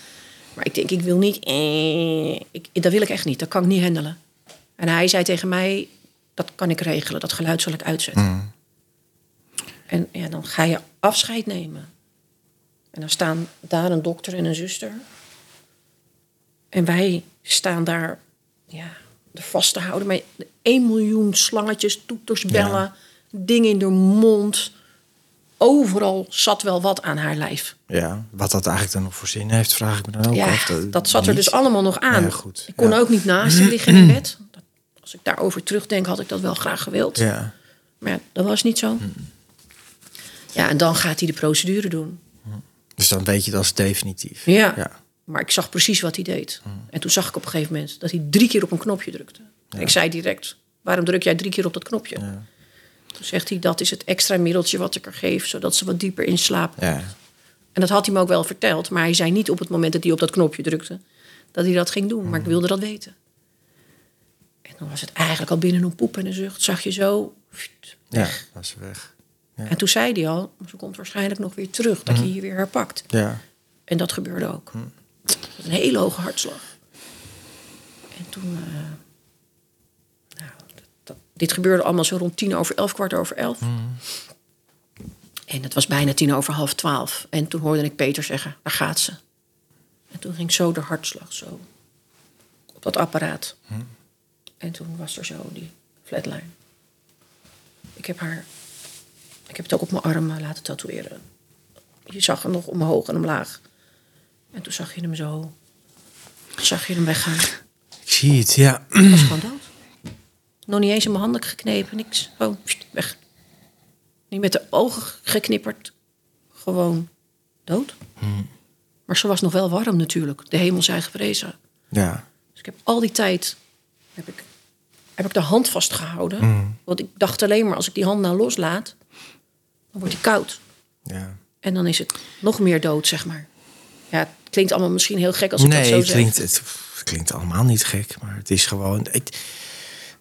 Maar ik denk, ik wil niet. Eh, ik, dat wil ik echt niet. Dat kan ik niet handelen. En hij zei tegen mij: dat kan ik regelen. Dat geluid zal ik uitzetten. En ja, dan ga je afscheid nemen. En dan staan daar een dokter en een zuster. En wij staan daar ja, er vast te houden met 1 miljoen slangetjes, toeters, bellen, dingen in de mond. Overal zat wel wat aan haar lijf. ja. Wat dat eigenlijk dan nog voor zin heeft, vraag ik me dan ook Ja, af. dat zat er dus allemaal nog aan. Ja, goed. Ik kon Ja. ook niet naast hem liggen in [clears throat] bed. Als ik daarover terugdenk, had ik dat wel graag gewild. Ja. Maar ja, dat was niet zo. Ja, en dan gaat hij de procedure doen. Dus dan weet je dat is definitief. Ja. Ja. Maar ik zag precies wat hij deed. En toen zag ik op een gegeven moment dat hij drie keer op een knopje drukte. En ik zei direct, waarom druk jij drie keer op dat knopje? Toen zegt hij, dat is het extra middeltje wat ik er geef... zodat ze wat dieper in slaap Ja. En dat had hij me ook wel verteld. Maar hij zei niet op het moment dat hij op dat knopje drukte... dat hij dat ging doen. Maar ik wilde dat weten. En dan was het eigenlijk al binnen een poep en een zucht. Zag je zo... pft, Ja, weg. dat is weg. Ja. En toen zei hij al... ze komt waarschijnlijk nog weer terug. Dat je je weer herpakt. Ja. En dat gebeurde ook. Was Een hele hoge hartslag. En toen... eh, dit gebeurde allemaal zo rond tien over elf, kwart over elf. En het was bijna tien over half twaalf. En toen hoorde ik Peter zeggen, daar gaat ze. En toen ging zo de hartslag zo op dat apparaat. En toen was er zo die Flatline. Ik heb haar... Ik heb het ook op mijn arm laten tatoeëren. Je zag hem nog omhoog en omlaag. En toen zag je hem zo... Zag je hem weggaan. Ik zie het, ja. Hij was gewoon dood. Nog niet eens in mijn handen geknepen, niks. Gewoon pst, weg. Niet met de ogen geknipperd. Gewoon dood. Maar ze was nog wel warm natuurlijk. De hemel zij geprezen. Ja. Dus ik heb al die tijd heb ik, heb ik de hand vastgehouden. Want ik dacht alleen maar, als ik die hand nou loslaat, dan wordt die koud. ja. En dan is het nog meer dood, zeg maar. Ja, het klinkt allemaal misschien heel gek als ik dat Nee, zo het zeg. klinkt, het, het klinkt allemaal niet gek, maar het is gewoon. Ik,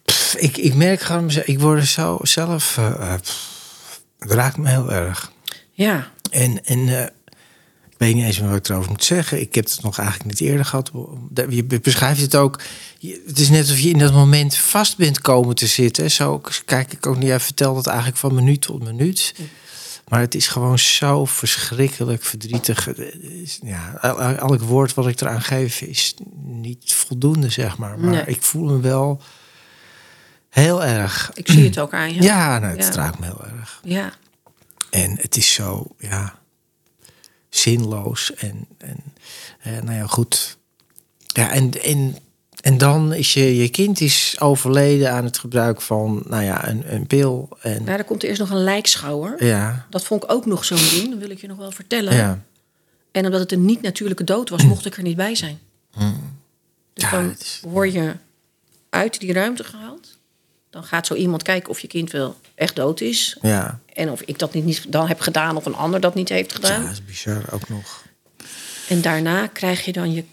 pff, ik, ik merk gewoon, ik word er zo zelf. eh, eh, pff, het raakt me heel erg. Ja, En, en eh, ik weet niet eens meer wat ik erover moet zeggen. Ik heb het nog eigenlijk niet eerder gehad. Je beschrijft het ook. Het is net alsof je in dat moment vast bent komen te zitten. Zo kijk ik ook niet. Jij vertelt het eigenlijk van minuut tot minuut. Maar het is gewoon zo verschrikkelijk verdrietig. Ja, el- el- elk woord wat ik eraan geef is niet voldoende, zeg maar. Maar Nee. ik voel me wel heel erg. ik zie het ook aan je. Ja, nou, het Ja. raakt me heel erg. Ja, En het is zo, ja, zinloos. En, en eh, nou ja, goed. Ja, en, en, en dan is je, je kind is overleden aan het gebruik van, nou ja, een, een pil. En nou, dan komt er eerst nog een lijkschouwer. ja, Dat vond ik ook nog zo'n ding, dat wil ik je nog wel vertellen. ja. En omdat het een niet-natuurlijke dood was, mocht ik er niet bij zijn. Dus Hmm. Ja, dan is- word je uit die ruimte gehaald. Dan gaat zo iemand kijken of je kind wel echt dood is. Ja, En of ik dat niet, niet dan heb gedaan of een ander dat niet heeft ja, gedaan. dat is bizar ook nog. En daarna krijg je dan je...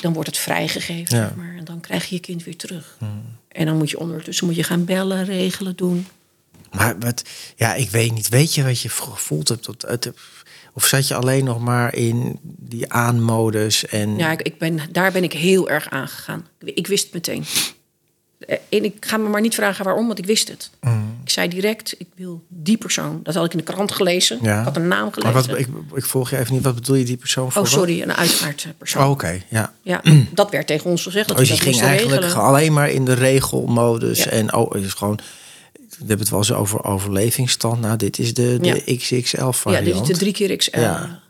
Dan wordt het vrijgegeven, Ja. Hmm. zeg maar. En dan krijg je je kind weer terug. En dan moet je ondertussen moet je gaan bellen, regelen, doen. Maar wat, ja, ik weet niet. Weet je wat je gevoeld hebt? Tot, het, of zat je alleen nog maar in die aanmodus en... Ja, ik, ik ben, daar ben ik heel erg aangegaan. Ik, ik wist het meteen. Eh, En ik ga me maar niet vragen waarom, want ik wist het. Mm. Ik zei direct, ik wil die persoon. Dat had ik in de krant gelezen. Ja. Ik had een naam maar gelezen. wat, ik, ik volg je even niet. Wat bedoel je die persoon voor? oh, sorry, een uitvaartpersoon. Oh, Oké, ja. Ja, [clears throat] dat werd tegen ons gezegd. Dat Dus we je ging eigenlijk regelen. alleen maar in de regelmodus. Ja. En oh, is gewoon. We hebben het wel eens over overlevingsstand. Nou, dit is de, de XXL Ja, dit is de drie keer XL. Ja.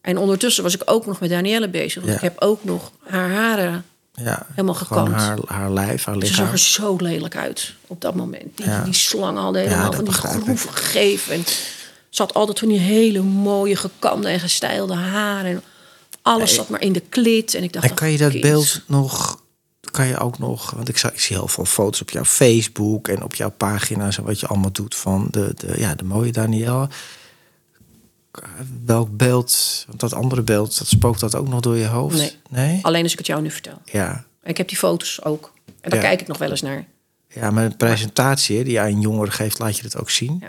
En ondertussen was ik ook nog met Danielle bezig. Want Ja. ik heb ook nog haar haren ja, helemaal gekamd. haar, haar lijf, haar Ze lichaam. zag er zo lelijk uit op dat moment. Die, Ja. die slangen hadden helemaal van die groeven gegeven. En ze had altijd van die hele mooie gekamde en gestijlde haren. En alles zat maar in de klit. En ik dacht, En kan je dat kind. beeld nog, kan je ook nog, want ik, zag, ik zie heel veel foto's op jouw Facebook en op jouw pagina's en wat je allemaal doet van de, de, ja, de mooie Danielle. Welk beeld, want dat andere beeld, dat spookt dat ook nog door je hoofd? Nee. Nee? Alleen als ik het jou nu vertel. Ja. Ik heb die foto's ook. En daar Ja. kijk ik nog wel eens naar. Ja, maar een presentatie die je aan jongeren geeft, laat je dat ook zien. Ja.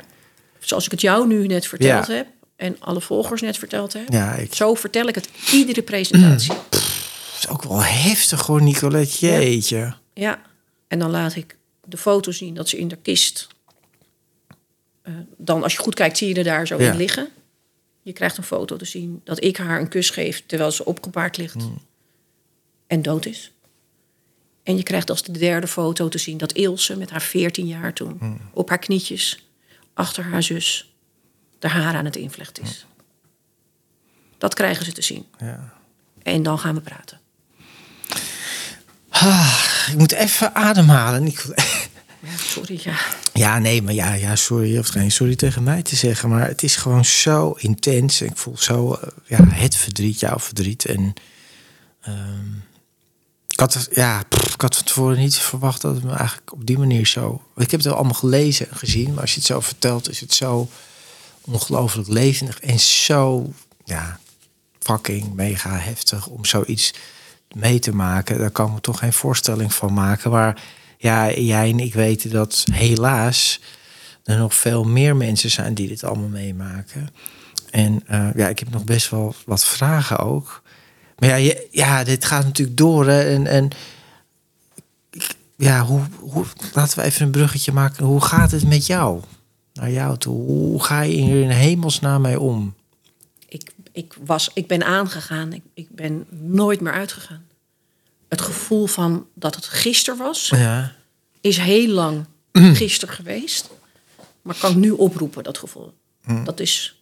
Zoals ik het jou nu net verteld Ja. heb. En alle volgers net verteld heb. Ja, ik, Zo vertel ik het iedere presentatie. [clears throat] het is ook wel heftig hoor, Nicolette. Jeetje. Ja, en dan laat ik de foto zien dat ze in de kist. eh, dan, als je goed kijkt, zie je er daar zo in liggen. Je krijgt een foto te zien dat ik haar een kus geef terwijl ze opgebaard ligt Hmm. en dood is. En je krijgt als de derde foto te zien dat Ilse met haar 14 jaar toen Hmm. op haar knietjes achter haar zus de haar aan het invlechten is. Dat krijgen ze te zien. Ja. En dan gaan we praten. Ik moet even ademhalen. Ja, sorry, ja. Ja, nee, maar ja, ja, sorry. Je geen sorry tegen mij te zeggen. Maar het is gewoon zo intens. Ik voel zo eh, ja, het verdriet, jouw verdriet. En ehm, ik, had, ja, ik had van tevoren niet verwacht dat het me eigenlijk op die manier zo... Ik heb het wel allemaal gelezen en gezien. Maar als je het zo vertelt, is het zo ongelooflijk levendig. En zo, ja, fucking mega heftig om zoiets mee te maken. Daar kan ik me toch geen voorstelling van maken. Maar ja, jij en ik weten dat helaas er nog veel meer mensen zijn die dit allemaal meemaken. En eh, ja, ik heb nog best wel wat vragen ook. Maar ja, ja dit gaat natuurlijk door. En, en ja, hoe, hoe, laten we even een bruggetje maken. Hoe gaat het met jou? Naar jou toe. Hoe ga je in hemelsnaam mee om? ik, ik, was, ik ben aangegaan. Ik, ik ben nooit meer uitgegaan. Het gevoel van dat het gisteren was, Ja, is heel lang gisteren geweest. Maar kan ik nu oproepen, dat gevoel. Mm. Dat is...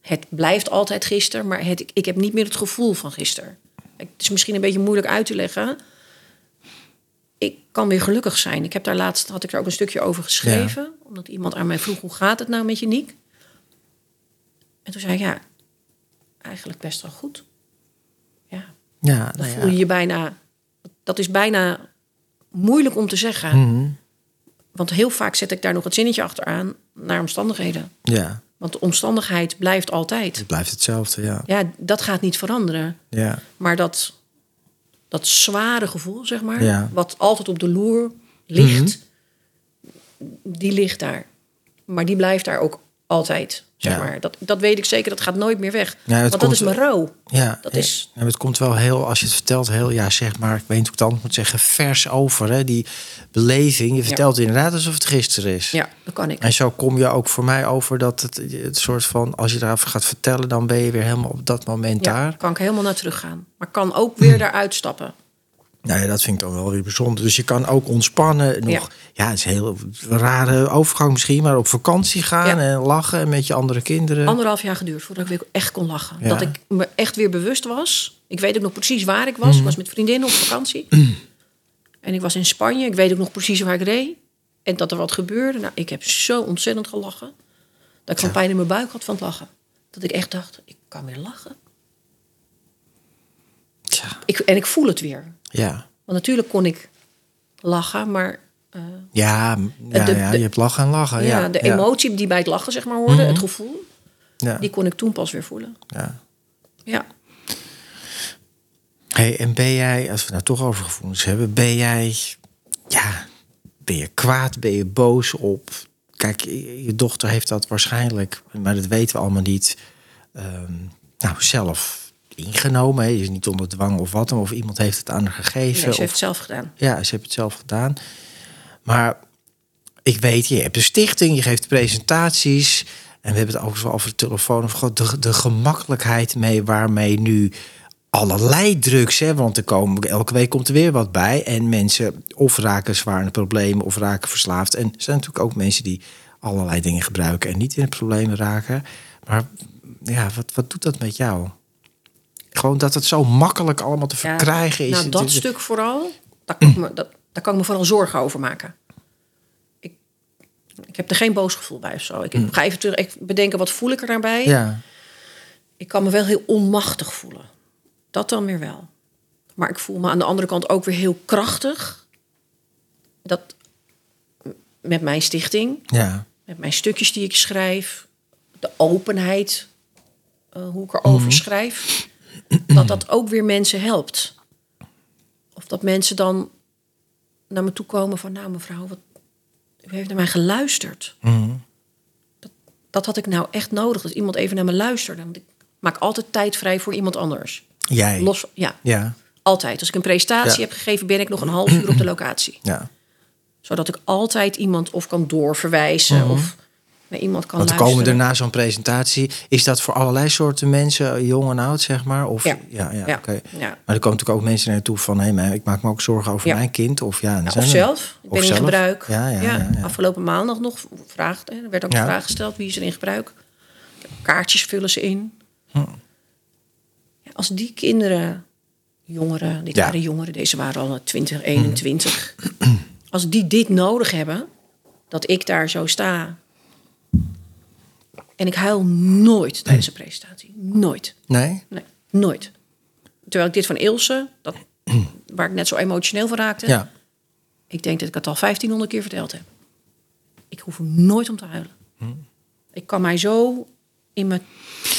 Het blijft altijd gisteren, maar het, ik heb niet meer het gevoel van gisteren. Het is misschien een beetje moeilijk uit te leggen. Ik kan weer gelukkig zijn. Ik heb daar laatst had ik daar ook een stukje over geschreven. Omdat iemand aan mij vroeg, hoe gaat het nou met je Niek? En toen zei ik, ja, eigenlijk best wel goed. Ja, Ja, dan nou voel je ja. je bijna... Dat is bijna moeilijk om te zeggen. Mhm. Want heel vaak zet ik daar nog het zinnetje achteraan naar omstandigheden. ja, Want de omstandigheid blijft altijd. het blijft hetzelfde, ja. Ja, dat gaat niet veranderen. Ja, Maar dat, dat zware gevoel, zeg maar, Ja. Mhm. wat altijd op de loer ligt, die ligt daar. Maar die blijft daar ook altijd, zeg Ja. maar. Dat, dat weet ik zeker, dat gaat nooit meer weg. Ja, Want dat is mijn rouw. ja. Dat is- Ja, maar het komt wel heel, als je het vertelt, heel, ja, zeg maar, ik weet niet hoe ik het anders moet zeggen, vers over, hè, die beleving. Je vertelt inderdaad alsof het gisteren is. Ja, dat kan ik. En zo kom je ook voor mij over dat het, het soort van, als je daarover gaat vertellen, dan ben je weer helemaal op dat moment Ja, daar. kan ik helemaal naar teruggaan. Maar kan ook weer daaruit stappen. Nou ja, dat vind ik dan wel weer bijzonder. Dus je kan ook ontspannen. Nog, ja. het is een heel rare overgang misschien, maar op vakantie gaan Ja. en lachen en met je andere kinderen. Anderhalf jaar geduurd voordat ik weer echt kon lachen. Ja. Dat ik me echt weer bewust was. Ik weet ook nog precies waar ik was. Ik was met vriendinnen op vakantie. en ik was in Spanje. Ik weet ook nog precies waar ik reed. En dat er wat gebeurde. Nou, ik heb zo ontzettend gelachen. Dat ik van pijn in mijn buik had van het lachen. Dat ik echt dacht, ik kan weer lachen. Ik, en ik voel het weer. Ja. Want natuurlijk kon ik lachen, maar eh, Ja, ja, de- ja, je hebt lachen en lachen. ja, Ja, de emotie die bij het lachen zeg maar hoorde, het gevoel, Ja, die kon ik toen pas weer voelen. ja. Ja. Hey, en ben jij, als we nou toch over gevoelens hebben, ben jij, ja, ben je kwaad, ben je boos op? Kijk, je je dochter heeft dat waarschijnlijk, maar dat weten we allemaal niet, ehm, nou, zelf ingenomen. Hè? Je is niet onder dwang of wat, dan, of iemand heeft het aan haar gegeven. Nee, ze heeft het zelf gedaan. Ja, ze heeft het zelf gedaan. Maar ik weet, je hebt een stichting, je geeft presentaties. En we hebben het ook zo over de telefoon. Of gewoon de, de gemakkelijkheid mee waarmee nu allerlei drugs. Hè, want er komen, elke week komt er weer wat bij. En mensen of raken zwaar in de problemen of raken verslaafd. En er zijn natuurlijk ook mensen die allerlei dingen gebruiken en niet in de problemen raken. Maar ja, wat, wat doet dat met jou? Gewoon dat het zo makkelijk allemaal te Ja, verkrijgen is. Nou, dat stuk vooral, daar [clears throat] kan, ik me, dat, daar kan ik me vooral zorgen over maken. Ik, ik heb er geen boos gevoel bij of zo. Ik ga even terug ik bedenken, wat voel ik er daarbij? Ja, Ik kan me wel heel onmachtig voelen. Dat dan weer wel. Maar ik voel me aan de andere kant ook weer heel krachtig. Dat met mijn stichting, ja. met mijn stukjes die ik schrijf, de openheid, eh, hoe ik erover schrijf, dat dat ook weer mensen helpt. Of dat mensen dan naar me toe komen van, nou mevrouw, wat, u heeft naar mij geluisterd. Dat, dat had ik nou echt nodig, dat iemand even naar me luisterde. Want ik maak altijd tijd vrij voor iemand anders. Jij. Los, ja, Ja, altijd. Als ik een presentatie Ja. heb gegeven, ben ik nog een half uur op de locatie. ja. Zodat ik altijd iemand of kan doorverwijzen of naar iemand kan Want er luisteren. komen er na zo'n presentatie. Is dat voor allerlei soorten mensen, jong en oud, zeg maar? Of, Ja. ja, ja, Ja. oké. Ja. Maar er komen natuurlijk ook mensen naartoe van... hé, maar ik maak me ook zorgen over mijn kind. Of, ja, of zelf. Ik ben in gebruik. Ja, ja, ja, ja. Afgelopen maandag nog gevraagd. Er werd ook een vraag gesteld. Wie is er in gebruik? Kaartjes vullen ze in. Hm. Ja, als die kinderen, jongeren... Dit waren jongeren, deze waren al 20, 21. [clears throat] Als die dit nodig hebben... dat ik daar zo sta... en ik huil nooit tijdens een presentatie. Nooit. Nee? Nee, nooit. Terwijl ik dit van Ilse... Dat, [clears throat] waar ik net zo emotioneel van raakte... Ja. Ik denk dat ik het al 1500 keer verteld heb. Ik hoef nooit om te huilen. Hm. Ik kan mij zo in mijn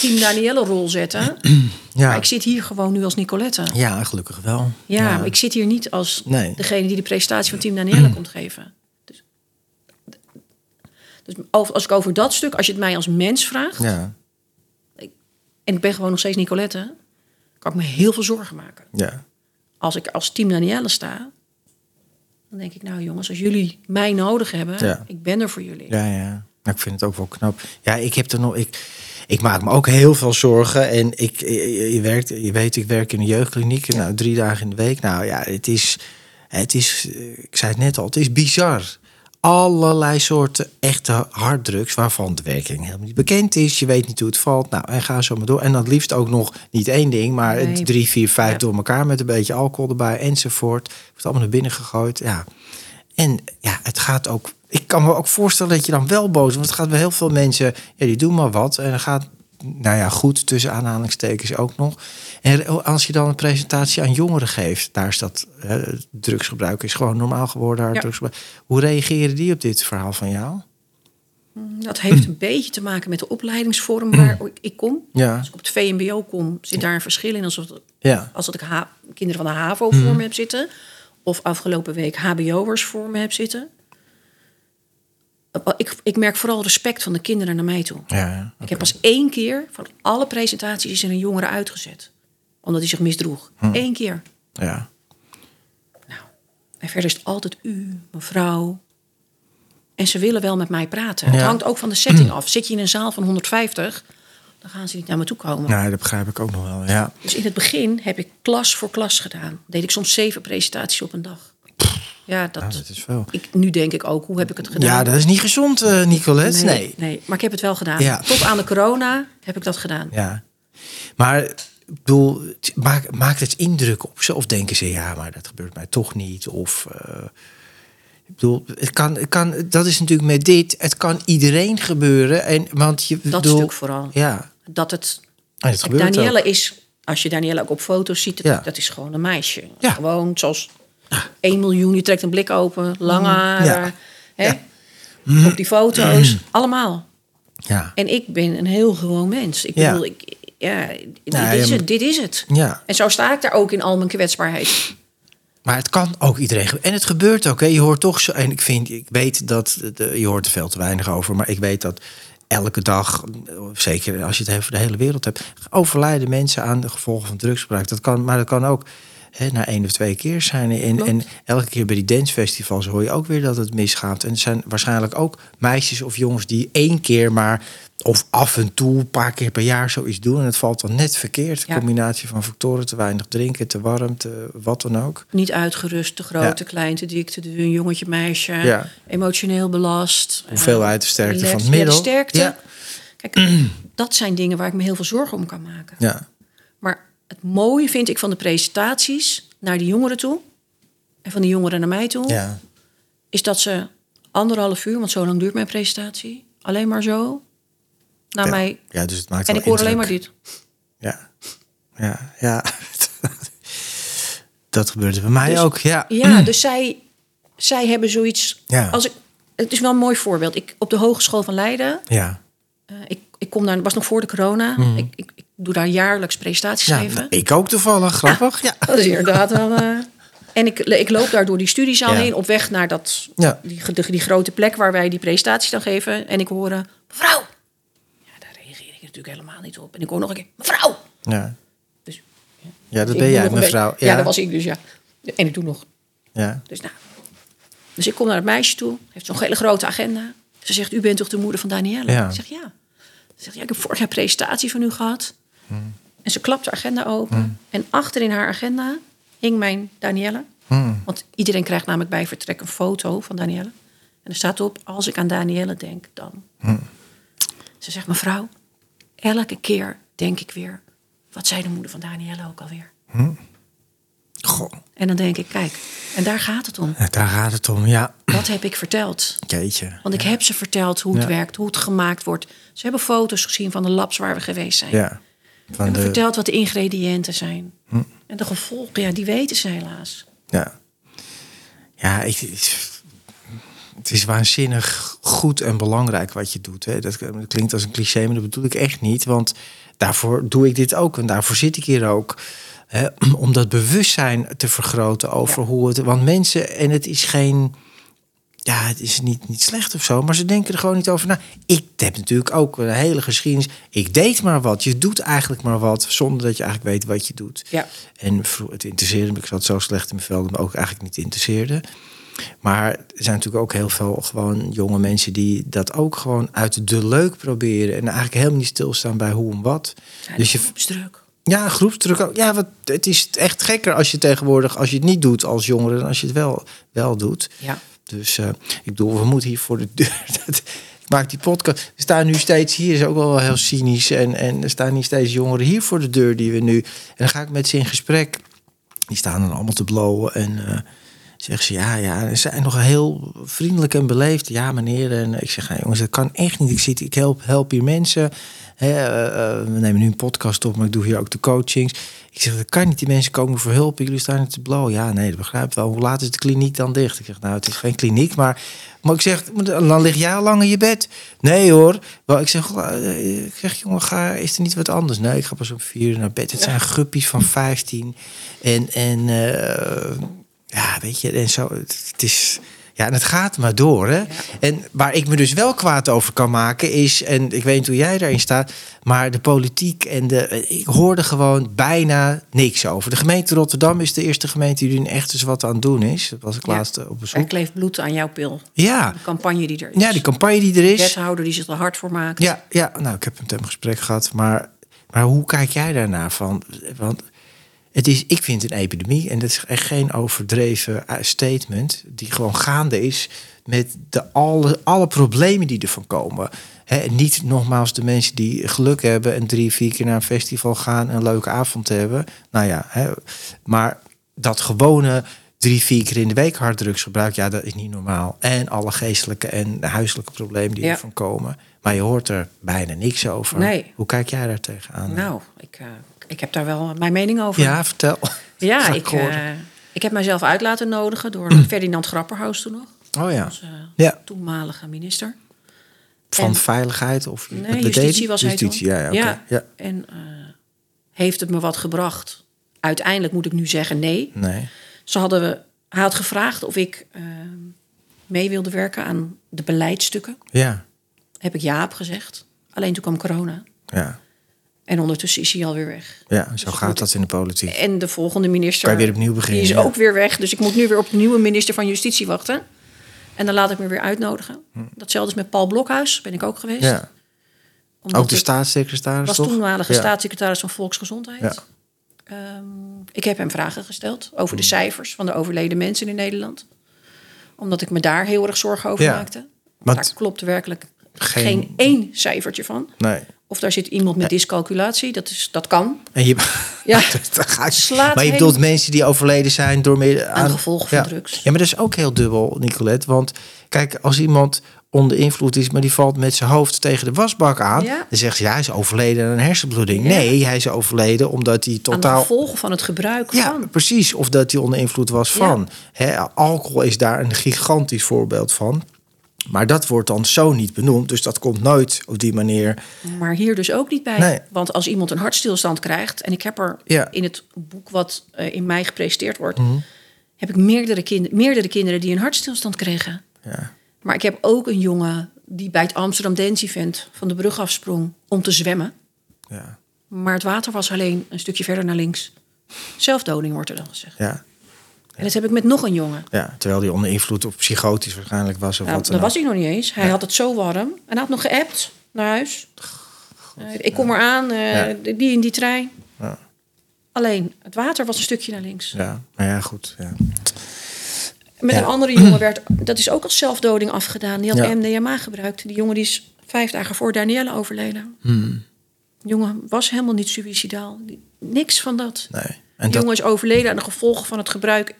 Team Danielle rol zetten. [clears throat] Ja. Maar ik zit hier gewoon nu als Nicolette. Ja, ja, gelukkig wel. maar ik zit hier niet als Nee. degene die de presentatie van Team Danielle [clears throat] komt geven. Dus, als ik over dat stuk, als je het mij als mens vraagt... Ja, en ik ben gewoon nog steeds Nicolette... kan ik me heel veel zorgen maken. ja. Als ik als Team Danielle sta... dan denk ik, nou jongens, als jullie mij nodig hebben... Ja. ik ben er voor jullie. Ja, ja. Maar ik vind het ook wel knap. Ja, ik heb er nog. Ik, ik maak me ook heel veel zorgen. En ik, je, je werkt, je weet, ik werk in een jeugdkliniek. Nou, drie dagen in de week. Nou ja, het is. Het is. eh, Ik zei het net al, het is bizar. Allerlei soorten echte harddrugs... waarvan de werking helemaal niet bekend is. Je weet niet hoe het valt. Nou, en ga zo maar door. En dan liefst ook nog niet één ding... maar Nee. drie, vier, vijf Ja. door elkaar... met een beetje alcohol erbij enzovoort. Wordt allemaal naar binnen gegooid. Ja. En ja, het gaat ook... Ik kan me ook voorstellen dat je dan wel boos wordt. Want het gaat bij heel veel mensen... Ja, die doen maar wat. En dan gaat... Nou ja, goed, tussen aanhalingstekens ook nog. En als je dan een presentatie aan jongeren geeft... daar is dat hè, drugsgebruik is gewoon normaal geworden. Ja. drugsgebruik. Hoe reageren die op dit verhaal van jou? Dat heeft een beetje te maken met de opleidingsvorm waar ik- ik kom. Ja, Als ik op het VMBO kom, zit daar een verschil in. Alsof ja, als dat ik kinderen van de HAVO voor me heb zitten. Of afgelopen week HBO'ers voor me heb zitten. Ik, ik merk vooral respect van de kinderen naar mij toe. ja. ja. Ik heb pas één keer van alle presentaties is er een jongere uitgezet. Omdat hij zich misdroeg. Eén keer. ja. Nou, en verder is het altijd u, mevrouw. En ze willen wel met mij praten. Het hangt ook van de setting af. Zit je in een zaal van 150, dan gaan ze niet naar me toe komen. Nou, dat begrijp ik ook nog wel. Ja, Dus in het begin heb ik klas voor klas gedaan. Deed ik soms zeven presentaties op een dag. Ja, dat, nou, dat is veel. ik, nu denk ik ook, hoe heb ik het gedaan? Ja, dat is niet gezond, eh, Nicolette. Nee. nee, nee, maar ik heb het wel gedaan. Ja. Tot aan de corona heb ik dat gedaan. Ja. Maar ik bedoel, het- maak- maakt het indruk op ze? Of denken ze, ja, maar dat gebeurt mij toch niet? Of, eh, ik bedoel, het kan, het kan, dat is natuurlijk met dit, het kan iedereen gebeuren. En, want je, Dat bedoel, stuk vooral. Ja, Dat het en het Danielle ook. is, als je Danielle ook op foto's ziet, dat, Ja. dat is gewoon een meisje. Ja. Gewoon zoals 1 miljoen, je trekt een blik open, lange haren. Ja. Hè? Ja. Mm. Op die foto's, allemaal. Ja, En ik ben een heel gewoon mens. Ik bedoel, ik, ja, dit, Nou, is het, dit is het. ja. En zo sta ik daar ook in al mijn kwetsbaarheid. Maar het kan ook iedereen. En het gebeurt ook. Hè. Je hoort toch zo. En ik vind, ik weet dat. De, je hoort er veel te weinig over. Maar ik weet dat elke dag, zeker als je het over de hele wereld hebt, overlijden mensen aan de gevolgen van drugsgebruik. Dat kan, maar dat kan ook hè, na één of twee keer zijn. En, en elke keer bij die dancefestivals hoor je ook weer dat het misgaat. En er zijn waarschijnlijk ook meisjes of jongens die één keer maar. Of af en toe, een paar keer per jaar zoiets doen. En het valt dan net verkeerd. Ja. Een combinatie van factoren, te weinig drinken, te warm, te wat dan ook. Niet uitgerust, te groot, Ja. te klein, te dik, te dun, jongetje, meisje. Ja. Emotioneel belast. Hoeveelheid, de eh, sterkte van het middel. Ja, de sterkte. Kijk, [clears throat] dat zijn dingen waar ik me heel veel zorgen om kan maken. Ja, het mooie vind ik van de presentaties naar die jongeren toe... en van die jongeren naar mij toe... ja, is dat ze anderhalf uur, want zo lang duurt mijn presentatie... alleen maar zo naar ja. mij... ja, dus het maakt En ik hoor alleen maar dit. Ja, ja, ja. [laughs] dat gebeurde bij mij Dus- ook, ja. Ja, dus zij, zij hebben zoiets... Ja. Als ik, het is wel een mooi voorbeeld. Ik, op de Hogeschool van Leiden... Ja, eh, ik, ik kom daar, was nog voor de corona. Ik, ik, ik doe daar jaarlijks presentaties ja geven. nou, ik ook toevallig, grappig. Ja. Dat is inderdaad wel... eh, en ik, ik loop daar door die studiezaal heen... op weg naar dat, die, die, die grote plek waar wij die presentaties dan geven. En ik hoor... eh, mevrouw! Ja, daar reageer ik natuurlijk helemaal niet op. En ik hoor nog een keer... Mevrouw! Ja. Dus, ja, dat ik ben doe jij, mevrouw. Ja. dat was ik dus, ja. En ik doe nog. Ja. Dus nou... Dus ik kom naar het meisje toe. Heeft zo'n hele grote agenda. Ze zegt, u bent toch de moeder van Danielle? Ja. Ik zeg, ja. Ze zegt, ja, ik heb vorig jaar presentatie van u gehad. En ze klapt de agenda open. En achter in haar agenda hing mijn Danielle. Hmm. Want iedereen krijgt namelijk bij vertrek een foto van Danielle. En er staat op, als ik aan Danielle denk, dan. Ze zegt, mevrouw, elke keer denk ik weer... wat zei de moeder van Danielle ook alweer? Goh, En dan denk ik, kijk, en daar gaat het om. daar gaat het om, ja. Wat heb ik verteld? Jeetje. Want ik heb ze verteld hoe het Ja. werkt, hoe het gemaakt wordt. Ze hebben foto's gezien van de labs waar we geweest zijn. Ja. Van de, Hm. verteld wat de ingrediënten zijn. En de gevolgen, ja, die weten ze helaas. ja. Ja, ik, ik- het is waanzinnig goed en belangrijk wat je doet. Hè. Dat klinkt als een cliché, maar dat bedoel ik echt niet. Want daarvoor doe ik dit ook en daarvoor zit ik hier ook. Hè, om dat bewustzijn te vergroten over Ja. hoe het... Want mensen, en het is geen... Ja, het is niet, niet slecht of zo, maar ze denken er gewoon niet over na. Ik heb natuurlijk ook een hele geschiedenis. Ik deed maar wat. Je doet eigenlijk maar wat, zonder dat je eigenlijk weet wat je doet. Ja. En het interesseerde me. Ik zat zo slecht in mijn vel dat me ook eigenlijk niet interesseerde. Maar er zijn natuurlijk ook heel veel gewoon jonge mensen die dat ook gewoon uit de leuk proberen. En eigenlijk helemaal niet stilstaan bij hoe en wat. Ja, dus je. Ja, groepsdruk ook. Ja, wat, het is echt gekker als je tegenwoordig, als je het niet doet als jongere, dan als je het wel, wel doet. Ja. Dus uh, ik bedoel, we moeten hier voor de deur. [laughs] ik maak die podcast. Er staan nu steeds, hier is ook wel heel cynisch. En, en er staan niet steeds jongeren hier voor de deur die we nu. En dan ga ik met ze in gesprek. Die staan dan allemaal te blowen. En zeggen ze, ja, ja, ze zijn nog heel vriendelijk en beleefd. Ja, meneer. En ik zeg, ja, jongens, dat kan echt niet. Ik, zie, ik help, help hier mensen. He, uh, we nemen nu een podcast op, maar ik doe hier ook de coachings. Ik zeg, dat kan niet. Die mensen komen voor hulp. Jullie staan te blowen. Ja, nee, dat begrijp ik wel. Hoe laat is de kliniek dan dicht? Ik zeg, nou, het is geen kliniek, maar... Maar ik zeg, dan lig jij al lang in je bed. Nee hoor. Wel, ik zeg, ik zeg, jongen, ga, is er niet wat anders? Nee, ik ga pas om vier uur naar bed. Het zijn guppies van 15. En, en uh, ja, weet je, en zo. Het is... Ja, en het gaat maar door. Hè? Ja. En waar ik me dus wel kwaad over kan maken is, en ik weet niet hoe jij daarin staat, maar de politiek en de. Ik hoorde gewoon bijna niks over. De gemeente Rotterdam is de eerste gemeente die er echt eens wat aan het doen is. Dat was ik ja. laatst op bezoek. Er kleeft bloed aan jouw pil. Ja. De campagne die er is. Ja, die campagne die er is. De wethouder die zich er hard voor maakt. Ja, ja, nou, ik heb met hem gesprek gehad. Maar, maar hoe kijk jij daarnaar van? Want het is, ik vind een epidemie, en dat is echt geen overdreven statement, die gewoon gaande is met de, alle, alle problemen die ervan komen. He, niet nogmaals de mensen die geluk hebben en drie, vier keer naar een festival gaan en een leuke avond hebben. Nou ja, he, maar dat gewone drie, vier keer in de week harddrugsgebruik, ja, dat is niet normaal. En alle geestelijke en huiselijke problemen die ja. ervan komen. Maar je hoort er bijna niks over. Nee. Hoe kijk jij daar tegenaan? Nou, ik, uh, ik heb daar wel mijn mening over. Ja, vertel. Ja, [laughs] ik, uh, ik heb mijzelf uit laten nodigen door Ferdinand Grapperhaus toen nog. Oh ja. Onze ja. toenmalige minister. Van En- veiligheid of Nee, justitie was hij justitie, toen. ja, ja. Ja. ja. En eh, heeft het me wat gebracht? Uiteindelijk moet ik nu zeggen nee. Nee. Ze hadden, hij had gevraagd of ik eh, mee wilde werken aan de beleidsstukken. Ja, Heb ik ja op gezegd. Alleen toen kwam corona. ja, En ondertussen is hij alweer weg. ja. Zo Dus gaat dat in de politiek. En de volgende minister. Kan je weer opnieuw beginnen, Die is ja. ook weer weg. Dus ik moet nu weer op een nieuwe minister van Justitie wachten. En dan laat ik me weer uitnodigen. Datzelfde is met Paul Blokhuis. Ben ik ook geweest. Hm. Ja. Omdat Ook de staatssecretaris, was toch? toenmalige Ja. staatssecretaris van Volksgezondheid. Ja. Ehm, ik heb hem vragen gesteld over de cijfers van de overleden mensen in Nederland. Omdat ik me daar heel erg zorgen over maakte. Want- daar klopt werkelijk Geen- geen... één cijfertje van. Nee. Of daar zit iemand met dyscalculatie. Dat, is, dat kan. En je, Ja. [laughs] dat gaat- Slaat maar je bedoelt mensen die overleden zijn door meer Aan gevolgen van ja. drugs. Ja, maar dat is ook heel dubbel, Nicolette. Want kijk, als iemand onder invloed is, maar die valt met zijn hoofd tegen de wasbak aan, Ja. dan zegt ze ja, hij is overleden aan een hersenbloeding. Ja. Nee, hij is overleden omdat hij Aan de totaal gevolgen van het gebruik Ja, van. precies. Of dat hij onder invloed was van. Hè, alcohol is daar een gigantisch voorbeeld van. Maar dat wordt dan zo niet benoemd. Dus dat komt nooit op die manier. Maar hier dus ook niet bij. Nee. Want als iemand een hartstilstand krijgt... en ik heb er Ja. in het boek wat eh, in mei gepresenteerd wordt... Mhm. heb ik meerdere, kind meerdere kinderen die een hartstilstand kregen. Ja, Maar ik heb ook een jongen die bij het Amsterdam Dance Event... van de brug afsprong om te zwemmen. ja, Maar het water was alleen een stukje verder naar links. Zelfdoding wordt er dan gezegd. ja, En dat heb ik met nog een jongen. ja. Terwijl hij onder invloed of psychotisch waarschijnlijk was. Of Nou, wat dan dat was hij nog niet eens. Hij had het zo warm. En had nog geappt naar huis. Eh, ik kom eraan, Ja. die in die trein. Ja. Alleen, het water was een stukje naar links. Ja, maar ja, goed. Ja. Met Ja. een andere jongen werd, dat is ook als zelfdoding afgedaan. Die had Ja. MDMA gebruikt. Die jongen die is vijf dagen voor Danielle overleden. Hmm. De jongen was helemaal niet suicidaal. Die- Niks van dat. Nee. En De dat, jongen is overleden aan de gevolgen van het gebruik